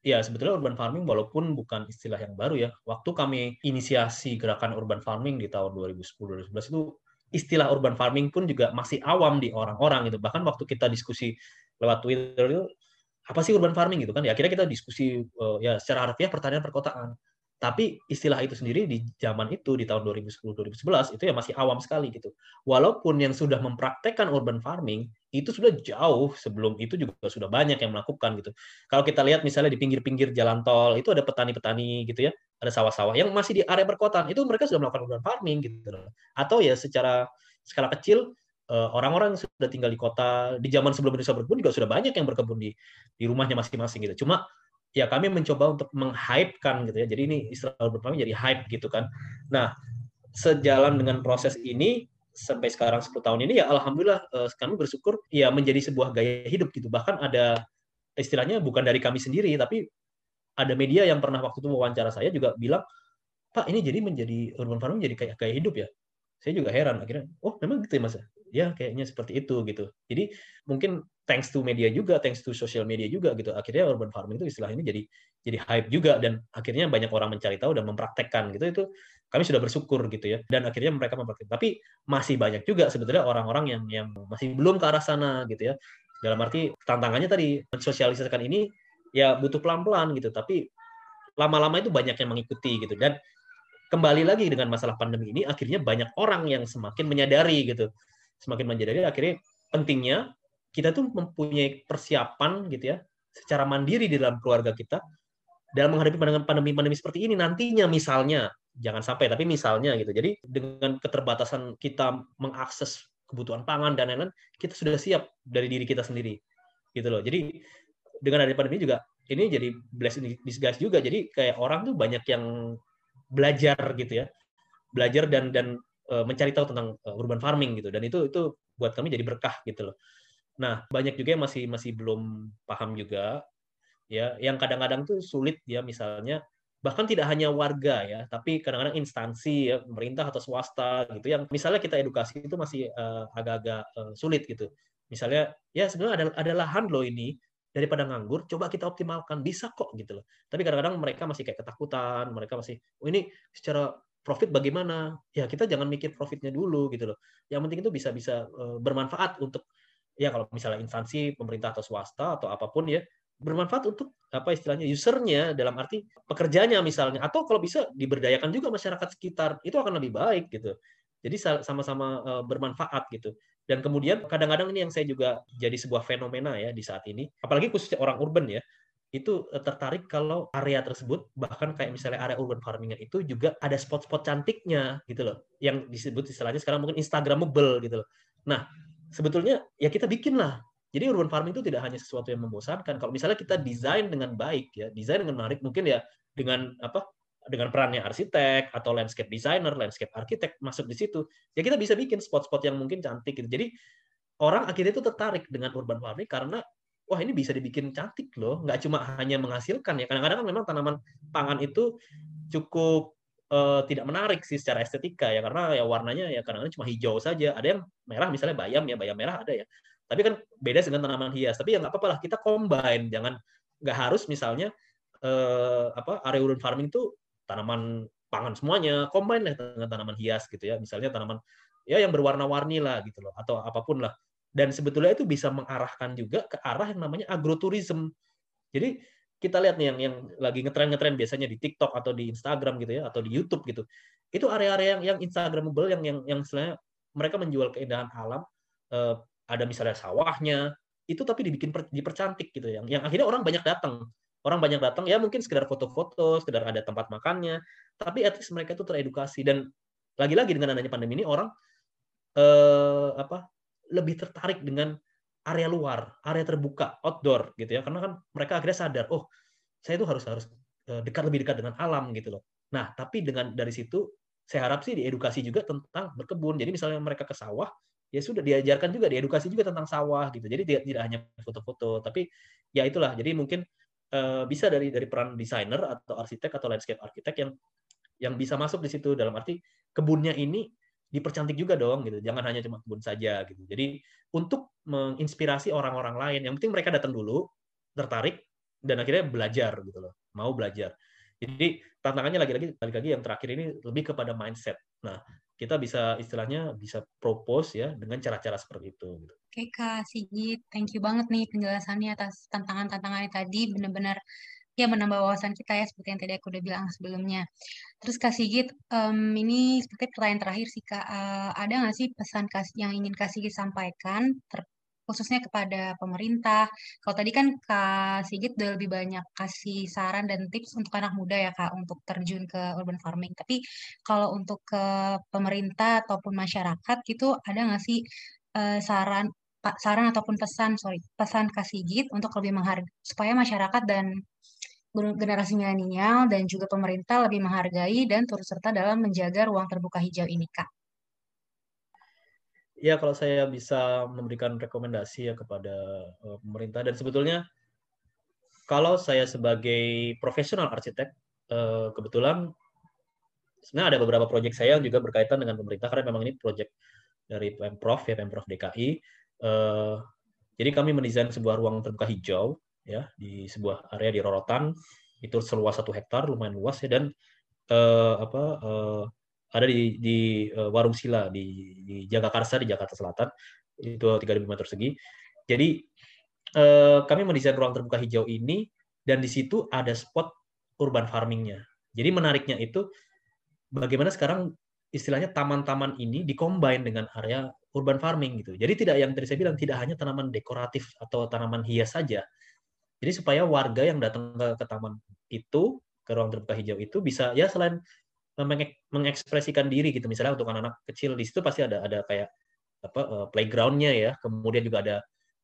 ya sebetulnya urban farming walaupun bukan istilah yang baru ya. Waktu kami inisiasi gerakan urban farming di tahun 2010 2011 itu istilah urban farming pun juga masih awam di orang-orang gitu. Bahkan waktu kita diskusi lewat Twitter itu apa sih urban farming gitu kan ya akhirnya kita diskusi uh, ya secara harfiah pertanian perkotaan tapi istilah itu sendiri di zaman itu di tahun 2010-2011 itu ya masih awam sekali gitu. Walaupun yang sudah mempraktekkan urban farming itu sudah jauh sebelum itu juga sudah banyak yang melakukan gitu. Kalau kita lihat misalnya di pinggir-pinggir jalan tol itu ada petani-petani gitu ya, ada sawah-sawah yang masih di area perkotaan itu mereka sudah melakukan urban farming gitu. Atau ya secara skala kecil Eh, orang-orang yang sudah tinggal di kota di zaman sebelum Indonesia berkebun juga sudah banyak yang berkebun di di rumahnya masing-masing gitu. Cuma ya kami mencoba untuk menghypekan gitu ya. Jadi ini istilah berkebun jadi hype gitu kan. Nah, sejalan dengan proses ini sampai sekarang 10 tahun ini ya alhamdulillah eh, kami bersyukur ya menjadi sebuah gaya hidup gitu. Bahkan ada istilahnya bukan dari kami sendiri tapi ada media yang pernah waktu itu wawancara saya juga bilang, "Pak, ini jadi menjadi urban farming jadi kayak gaya hidup ya." Saya juga heran akhirnya, "Oh, memang gitu ya, Mas?" Ya kayaknya seperti itu gitu. Jadi mungkin thanks to media juga, thanks to social media juga gitu. Akhirnya urban farming itu istilah ini jadi jadi hype juga dan akhirnya banyak orang mencari tahu dan mempraktekkan gitu. Itu kami sudah bersyukur gitu ya. Dan akhirnya mereka mempraktekkan. Tapi masih banyak juga sebetulnya orang-orang yang yang masih belum ke arah sana gitu ya. Dalam arti tantangannya tadi mensosialisasikan ini ya butuh pelan-pelan gitu. Tapi lama-lama itu banyak yang mengikuti gitu dan kembali lagi dengan masalah pandemi ini akhirnya banyak orang yang semakin menyadari gitu semakin menjadi akhirnya pentingnya kita tuh mempunyai persiapan gitu ya secara mandiri di dalam keluarga kita dalam menghadapi pandemi-pandemi seperti ini nantinya misalnya jangan sampai tapi misalnya gitu. Jadi dengan keterbatasan kita mengakses kebutuhan pangan dan lain-lain kita sudah siap dari diri kita sendiri gitu loh. Jadi dengan adanya pandemi juga ini jadi blessing disguise juga. Jadi kayak orang tuh banyak yang belajar gitu ya. Belajar dan dan mencari tahu tentang eh, urban farming gitu dan itu itu buat kami jadi berkah gitu loh. Nah, banyak juga yang masih masih belum paham juga ya, yang kadang-kadang tuh sulit ya misalnya bahkan tidak hanya warga ya, tapi kadang-kadang instansi ya, pemerintah atau swasta gitu yang misalnya kita edukasi itu masih uh, agak-agak uh, sulit gitu. Misalnya ya sebenarnya ada ada lahan loh ini daripada nganggur, coba kita optimalkan bisa kok gitu loh. Tapi kadang-kadang mereka masih kayak ketakutan, mereka masih oh ini secara profit bagaimana? Ya kita jangan mikir profitnya dulu gitu loh. Yang penting itu bisa bisa eh, bermanfaat untuk ya kalau misalnya instansi pemerintah atau swasta atau apa pun ya bermanfaat untuk apa istilahnya usernya dalam arti pekerjanya misalnya atau kalau bisa diberdayakan juga masyarakat sekitar itu akan lebih baik gitu. Jadi sama-sama eh, bermanfaat gitu. Dan kemudian kadang-kadang ini yang saya juga jadi sebuah fenomena ya di saat ini, apalagi khususnya orang urban ya. Itu eh, tertarik kalau area tersebut bahkan kayak misalnya area urban farming itu juga ada spot-spot cantiknya gitu loh. Yang disebut istilahnya sekarang mungkin instagramable gitu loh. Nah sebetulnya ya kita bikin lah. Jadi urban farming itu tidak hanya sesuatu yang membosankan. Kalau misalnya kita desain dengan baik ya desain dengan menarik mungkin ya dengan apa dengan perannya arsitek atau landscape designer, landscape arsitek masuk di situ, ya kita bisa bikin spot-spot yang mungkin cantik gitu. Jadi orang akhirnya itu tertarik dengan urban farming karena wah ini bisa dibikin cantik loh, nggak cuma hanya menghasilkan ya. Kadang-kadang kan memang tanaman pangan itu cukup uh, tidak menarik sih secara estetika ya karena ya warnanya ya kadang-kadang cuma hijau saja. Ada yang merah misalnya bayam ya, bayam merah ada ya. Tapi kan beda dengan tanaman hias. Tapi ya nggak apa-apa lah kita combine, jangan nggak harus misalnya uh, apa area urban farming itu tanaman pangan semuanya, combine lah dengan tanaman hias gitu ya. Misalnya tanaman ya yang berwarna-warni lah gitu loh atau apa pun lah dan sebetulnya itu bisa mengarahkan juga ke arah yang namanya agroturism. Jadi kita lihat nih yang yang lagi ngetren-ngetren biasanya di TikTok atau di Instagram gitu ya atau di YouTube gitu. Itu area-area yang yang instagramable yang yang yang istilahnya mereka menjual keindahan alam eh, ada misalnya sawahnya itu tapi dibikin per, dipercantik gitu yang yang akhirnya orang banyak datang. Orang banyak datang ya mungkin sekedar foto-foto, sekedar ada tempat makannya, tapi at least mereka itu teredukasi dan lagi-lagi dengan adanya pandemi ini orang eh, apa lebih tertarik dengan area luar, area terbuka, outdoor gitu ya. Karena kan mereka akhirnya sadar, oh, saya itu harus harus eh, dekat lebih dekat dengan alam gitu loh. Nah, tapi dengan dari situ saya harap sih diedukasi juga tentang berkebun. Jadi misalnya mereka ke sawah, ya sudah diajarkan juga diedukasi juga tentang sawah gitu. Jadi tidak tidak hanya foto-foto, tapi ya itulah. Jadi mungkin uh, bisa dari dari peran desainer atau arsitek atau landscape arsitek yang yang bisa masuk di situ dalam arti kebunnya ini dipercantik juga dong gitu. Jangan hanya cuma kebun saja gitu. Jadi untuk menginspirasi orang-orang lain, yang penting mereka datang dulu, tertarik dan akhirnya belajar gitu loh, mau belajar. Jadi tantangannya lagi-lagi lagi-lagi yang terakhir ini lebih kepada mindset. Nah, kita bisa istilahnya bisa propose ya dengan cara-cara seperti itu. Gitu. Oke Kak Sigit, thank you banget nih penjelasannya atas tantangan-tantangannya tadi. Benar-benar ya menambah wawasan kita ya seperti yang tadi aku udah bilang sebelumnya. Terus Kak Sigit, um, ini seperti pertanyaan terakhir sih Kak, uh, ada nggak sih pesan yang ingin Kak Sigit sampaikan khususnya kepada pemerintah. Kalau tadi kan Kak Sigit udah lebih banyak kasih saran dan tips untuk anak muda ya Kak untuk terjun ke urban farming. Tapi kalau untuk ke pemerintah ataupun masyarakat gitu ada nggak sih uh, saran saran ataupun pesan sorry pesan Kak Sigit untuk lebih menghargai supaya masyarakat dan generasi milenial dan juga pemerintah lebih menghargai dan turut serta dalam menjaga ruang terbuka hijau ini, Kak? Ya, kalau saya bisa memberikan rekomendasi ya kepada uh, pemerintah dan sebetulnya kalau saya sebagai profesional arsitek uh, kebetulan sebenarnya ada beberapa proyek saya yang juga berkaitan dengan pemerintah karena memang ini proyek dari Pemprov ya Pemprov DKI. Eh, jadi kami mendesain sebuah ruang terbuka hijau ya di sebuah area di Rorotan. Itu seluas satu hektar lumayan luas ya dan uh, apa uh, ada di di uh, Warung Sila di, di Jagakarsa di Jakarta Selatan. Itu 3.000 meter segi. Jadi uh, kami mendesain ruang terbuka hijau ini dan di situ ada spot urban farmingnya. Jadi menariknya itu bagaimana sekarang istilahnya taman-taman ini dikombin dengan area urban farming gitu. Jadi tidak yang tadi saya bilang tidak hanya tanaman dekoratif atau tanaman hias saja, jadi supaya warga yang datang ke, ke taman itu, ke ruang terbuka hijau itu bisa ya selain mengekspresikan diri gitu misalnya untuk anak-anak kecil di situ pasti ada ada kayak apa uh, playgroundnya ya. Kemudian juga ada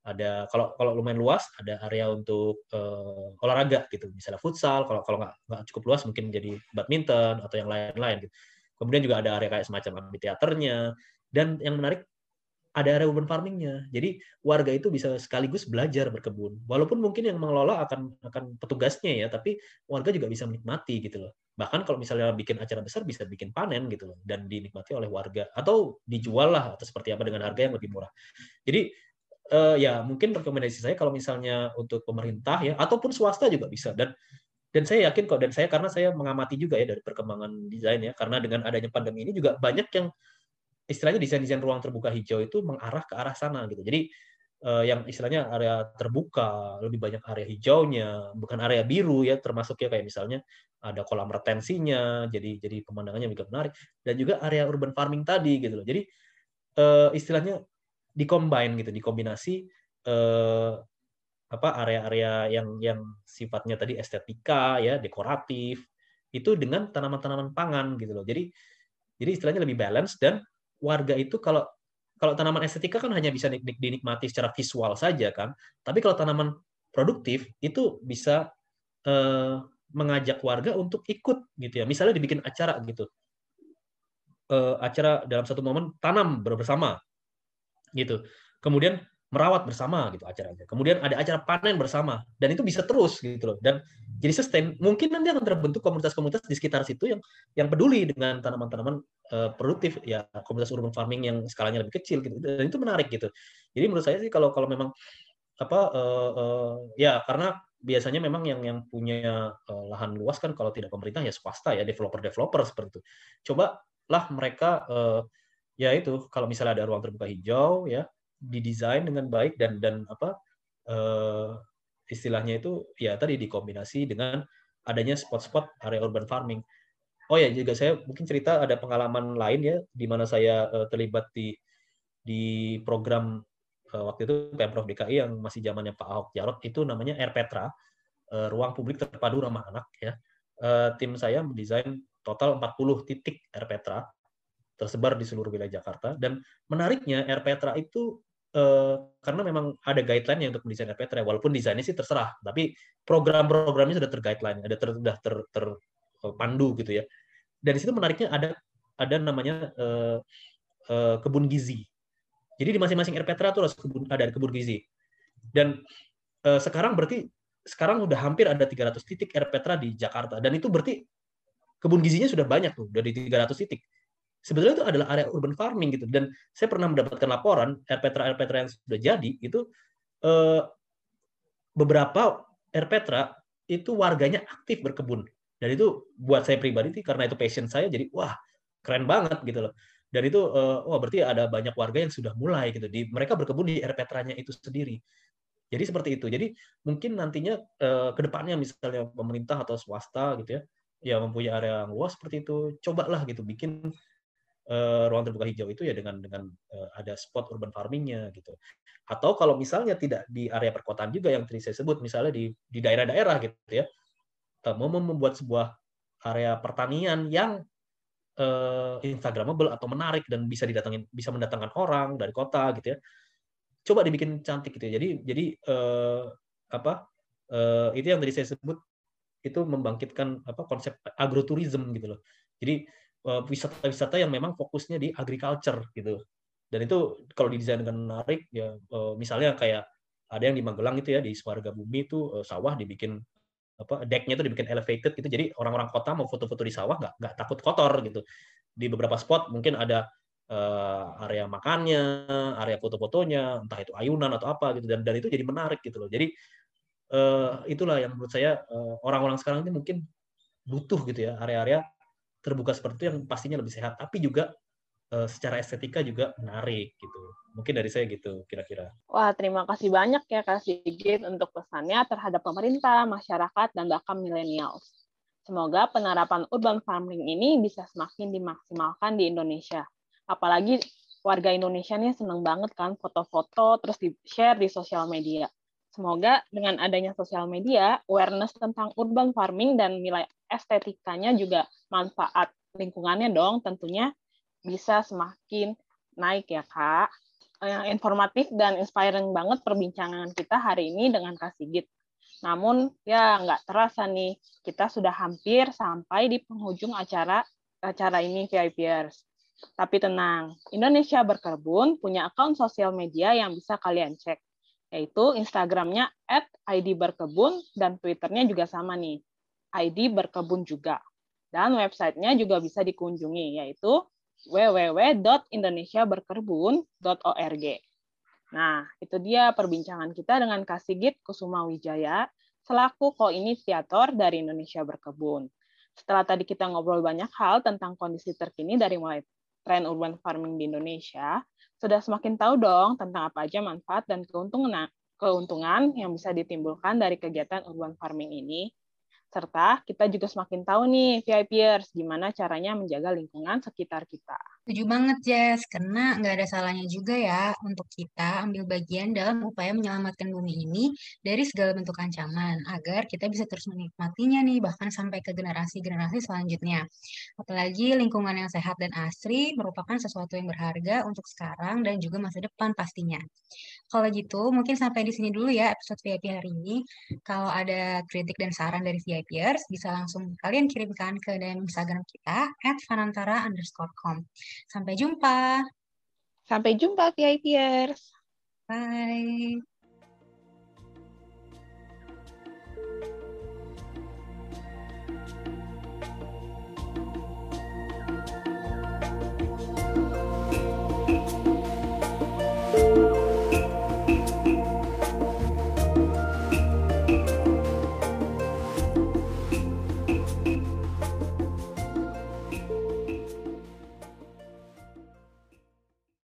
ada kalau kalau lumayan luas ada area untuk uh, olahraga gitu. Misalnya futsal kalau kalau nggak cukup luas mungkin jadi badminton atau yang lain-lain gitu. Kemudian juga ada area kayak semacam amphitheaternya. Dan yang menarik ada area urban farmingnya. Jadi warga itu bisa sekaligus belajar berkebun. Walaupun mungkin yang mengelola akan akan petugasnya ya, tapi warga juga bisa menikmati gitu loh. Bahkan kalau misalnya bikin acara besar bisa bikin panen gitu loh dan dinikmati oleh warga atau dijual lah atau seperti apa dengan harga yang lebih murah. Jadi uh, ya mungkin rekomendasi saya kalau misalnya untuk pemerintah ya ataupun swasta juga bisa dan dan saya yakin kok dan saya karena saya mengamati juga ya dari perkembangan desain ya karena dengan adanya pandemi ini juga banyak yang istilahnya desain-desain ruang terbuka hijau itu mengarah ke arah sana gitu. Jadi uh, yang istilahnya area terbuka, lebih banyak area hijaunya, bukan area biru ya, termasuk ya kayak misalnya ada kolam retensinya, jadi jadi pemandangannya juga menarik dan juga area urban farming tadi gitu loh. Jadi uh, istilahnya dikombine gitu, dikombinasi uh, apa area-area yang yang sifatnya tadi estetika ya dekoratif itu dengan tanaman-tanaman pangan gitu loh jadi jadi istilahnya lebih balance dan warga itu kalau kalau tanaman estetika kan hanya bisa dinikmati secara visual saja kan tapi kalau tanaman produktif itu bisa eh, mengajak warga untuk ikut gitu ya misalnya dibikin acara gitu eh, acara dalam satu momen tanam bersama gitu kemudian merawat bersama gitu acaranya. Kemudian ada acara panen bersama dan itu bisa terus gitu loh. Dan jadi sustain. Mungkin nanti akan terbentuk komunitas-komunitas di sekitar situ yang yang peduli dengan tanaman-tanaman uh, produktif ya komunitas urban farming yang skalanya lebih kecil gitu. Dan itu menarik gitu. Jadi menurut saya sih kalau kalau memang apa uh, uh, ya karena biasanya memang yang yang punya uh, lahan luas kan kalau tidak pemerintah ya swasta ya developer-developer seperti itu. Coba lah mereka uh, ya itu kalau misalnya ada ruang terbuka hijau ya didesain dengan baik dan dan apa uh, istilahnya itu ya tadi dikombinasi dengan adanya spot-spot area urban farming. Oh ya juga saya mungkin cerita ada pengalaman lain ya di mana saya uh, terlibat di di program uh, waktu itu pemprov DKI yang masih zamannya Pak Ahok Jarot itu namanya RPetra uh, ruang publik terpadu ramah anak ya. Uh, tim saya mendesain total 40 titik RPetra tersebar di seluruh wilayah Jakarta dan menariknya RPetra itu Eh, karena memang ada guideline untuk mendesain RPTRA, walaupun desainnya sih terserah, tapi program-programnya sudah terguideline, ada ter, sudah ter, terpandu gitu ya. Dan di situ menariknya ada ada namanya uh, uh, kebun gizi. Jadi di masing-masing RPTRA itu harus kebun, ada kebun gizi. Dan uh, sekarang berarti sekarang udah hampir ada 300 titik RPTRA di Jakarta dan itu berarti kebun gizinya sudah banyak tuh dari 300 titik sebetulnya itu adalah area urban farming gitu dan saya pernah mendapatkan laporan RPTRA RPTRA yang sudah jadi itu eh, beberapa RPTRA itu warganya aktif berkebun dan itu buat saya pribadi sih karena itu passion saya jadi wah keren banget gitu loh. Dan itu eh, wah berarti ada banyak warga yang sudah mulai gitu. Di mereka berkebun di RPTRA-nya itu sendiri. Jadi seperti itu. Jadi mungkin nantinya eh, ke depannya misalnya pemerintah atau swasta gitu ya ya mempunyai area yang luas seperti itu cobalah gitu bikin uh, ruang terbuka hijau itu ya dengan dengan uh, ada spot urban farmingnya gitu. Atau kalau misalnya tidak di area perkotaan juga yang tadi saya sebut, misalnya di di daerah-daerah gitu ya, uh, mau membuat sebuah area pertanian yang uh, instagramable atau menarik dan bisa didatangin bisa mendatangkan orang dari kota gitu ya. Coba dibikin cantik gitu ya. Jadi jadi uh, apa? Uh, itu yang tadi saya sebut itu membangkitkan apa konsep agroturism gitu loh. Jadi Eh, wisata-wisata yang memang fokusnya di agriculture gitu. Dan itu kalau didesain dengan menarik ya eh, misalnya kayak ada yang di Magelang itu ya di Swarga Bumi itu eh, sawah dibikin apa decknya itu dibikin elevated gitu. Jadi orang-orang kota mau foto-foto di sawah nggak nggak takut kotor gitu. Di beberapa spot mungkin ada uh, area makannya area foto-fotonya entah itu ayunan atau apa gitu. Dan dan itu jadi menarik gitu loh. Jadi uh, itulah yang menurut saya orang-orang uh, sekarang ini mungkin butuh gitu ya area-area terbuka seperti itu yang pastinya lebih sehat, tapi juga uh, secara estetika juga menarik gitu. Mungkin dari saya gitu kira-kira. Wah, terima kasih banyak ya Kak Sigit untuk pesannya terhadap pemerintah, masyarakat, dan bahkan milenial. Semoga penerapan urban farming ini bisa semakin dimaksimalkan di Indonesia. Apalagi warga Indonesia nih seneng banget kan foto-foto terus di-share di sosial media. Semoga dengan adanya sosial media, awareness tentang urban farming dan nilai estetikanya juga manfaat lingkungannya dong tentunya bisa semakin naik ya Kak. Yang informatif dan inspiring banget perbincangan kita hari ini dengan Kak Sigit. Namun ya nggak terasa nih, kita sudah hampir sampai di penghujung acara acara ini VIPers. Tapi tenang, Indonesia Berkebun punya akun sosial media yang bisa kalian cek yaitu Instagramnya at ID Berkebun dan Twitternya juga sama nih, ID Berkebun juga. Dan websitenya juga bisa dikunjungi, yaitu www.indonesiaberkebun.org. Nah, itu dia perbincangan kita dengan Kak Sigit Kusuma Wijaya, selaku ko-inisiator dari Indonesia Berkebun. Setelah tadi kita ngobrol banyak hal tentang kondisi terkini dari mulai tren urban farming di Indonesia, sudah semakin tahu dong tentang apa aja manfaat dan keuntungan yang bisa ditimbulkan dari kegiatan urban farming ini. Serta kita juga semakin tahu nih VIPers gimana caranya menjaga lingkungan sekitar kita. Setuju banget, Jess. Karena nggak ada salahnya juga ya untuk kita ambil bagian dalam upaya menyelamatkan bumi ini dari segala bentuk ancaman, agar kita bisa terus menikmatinya nih, bahkan sampai ke generasi-generasi selanjutnya. Apalagi lingkungan yang sehat dan asri merupakan sesuatu yang berharga untuk sekarang dan juga masa depan pastinya. Kalau gitu, mungkin sampai di sini dulu ya episode VIP hari ini. Kalau ada kritik dan saran dari VIPers, bisa langsung kalian kirimkan ke DM Instagram kita, at fanantara underscore com. Sampai jumpa. Sampai jumpa VIPers. Bye.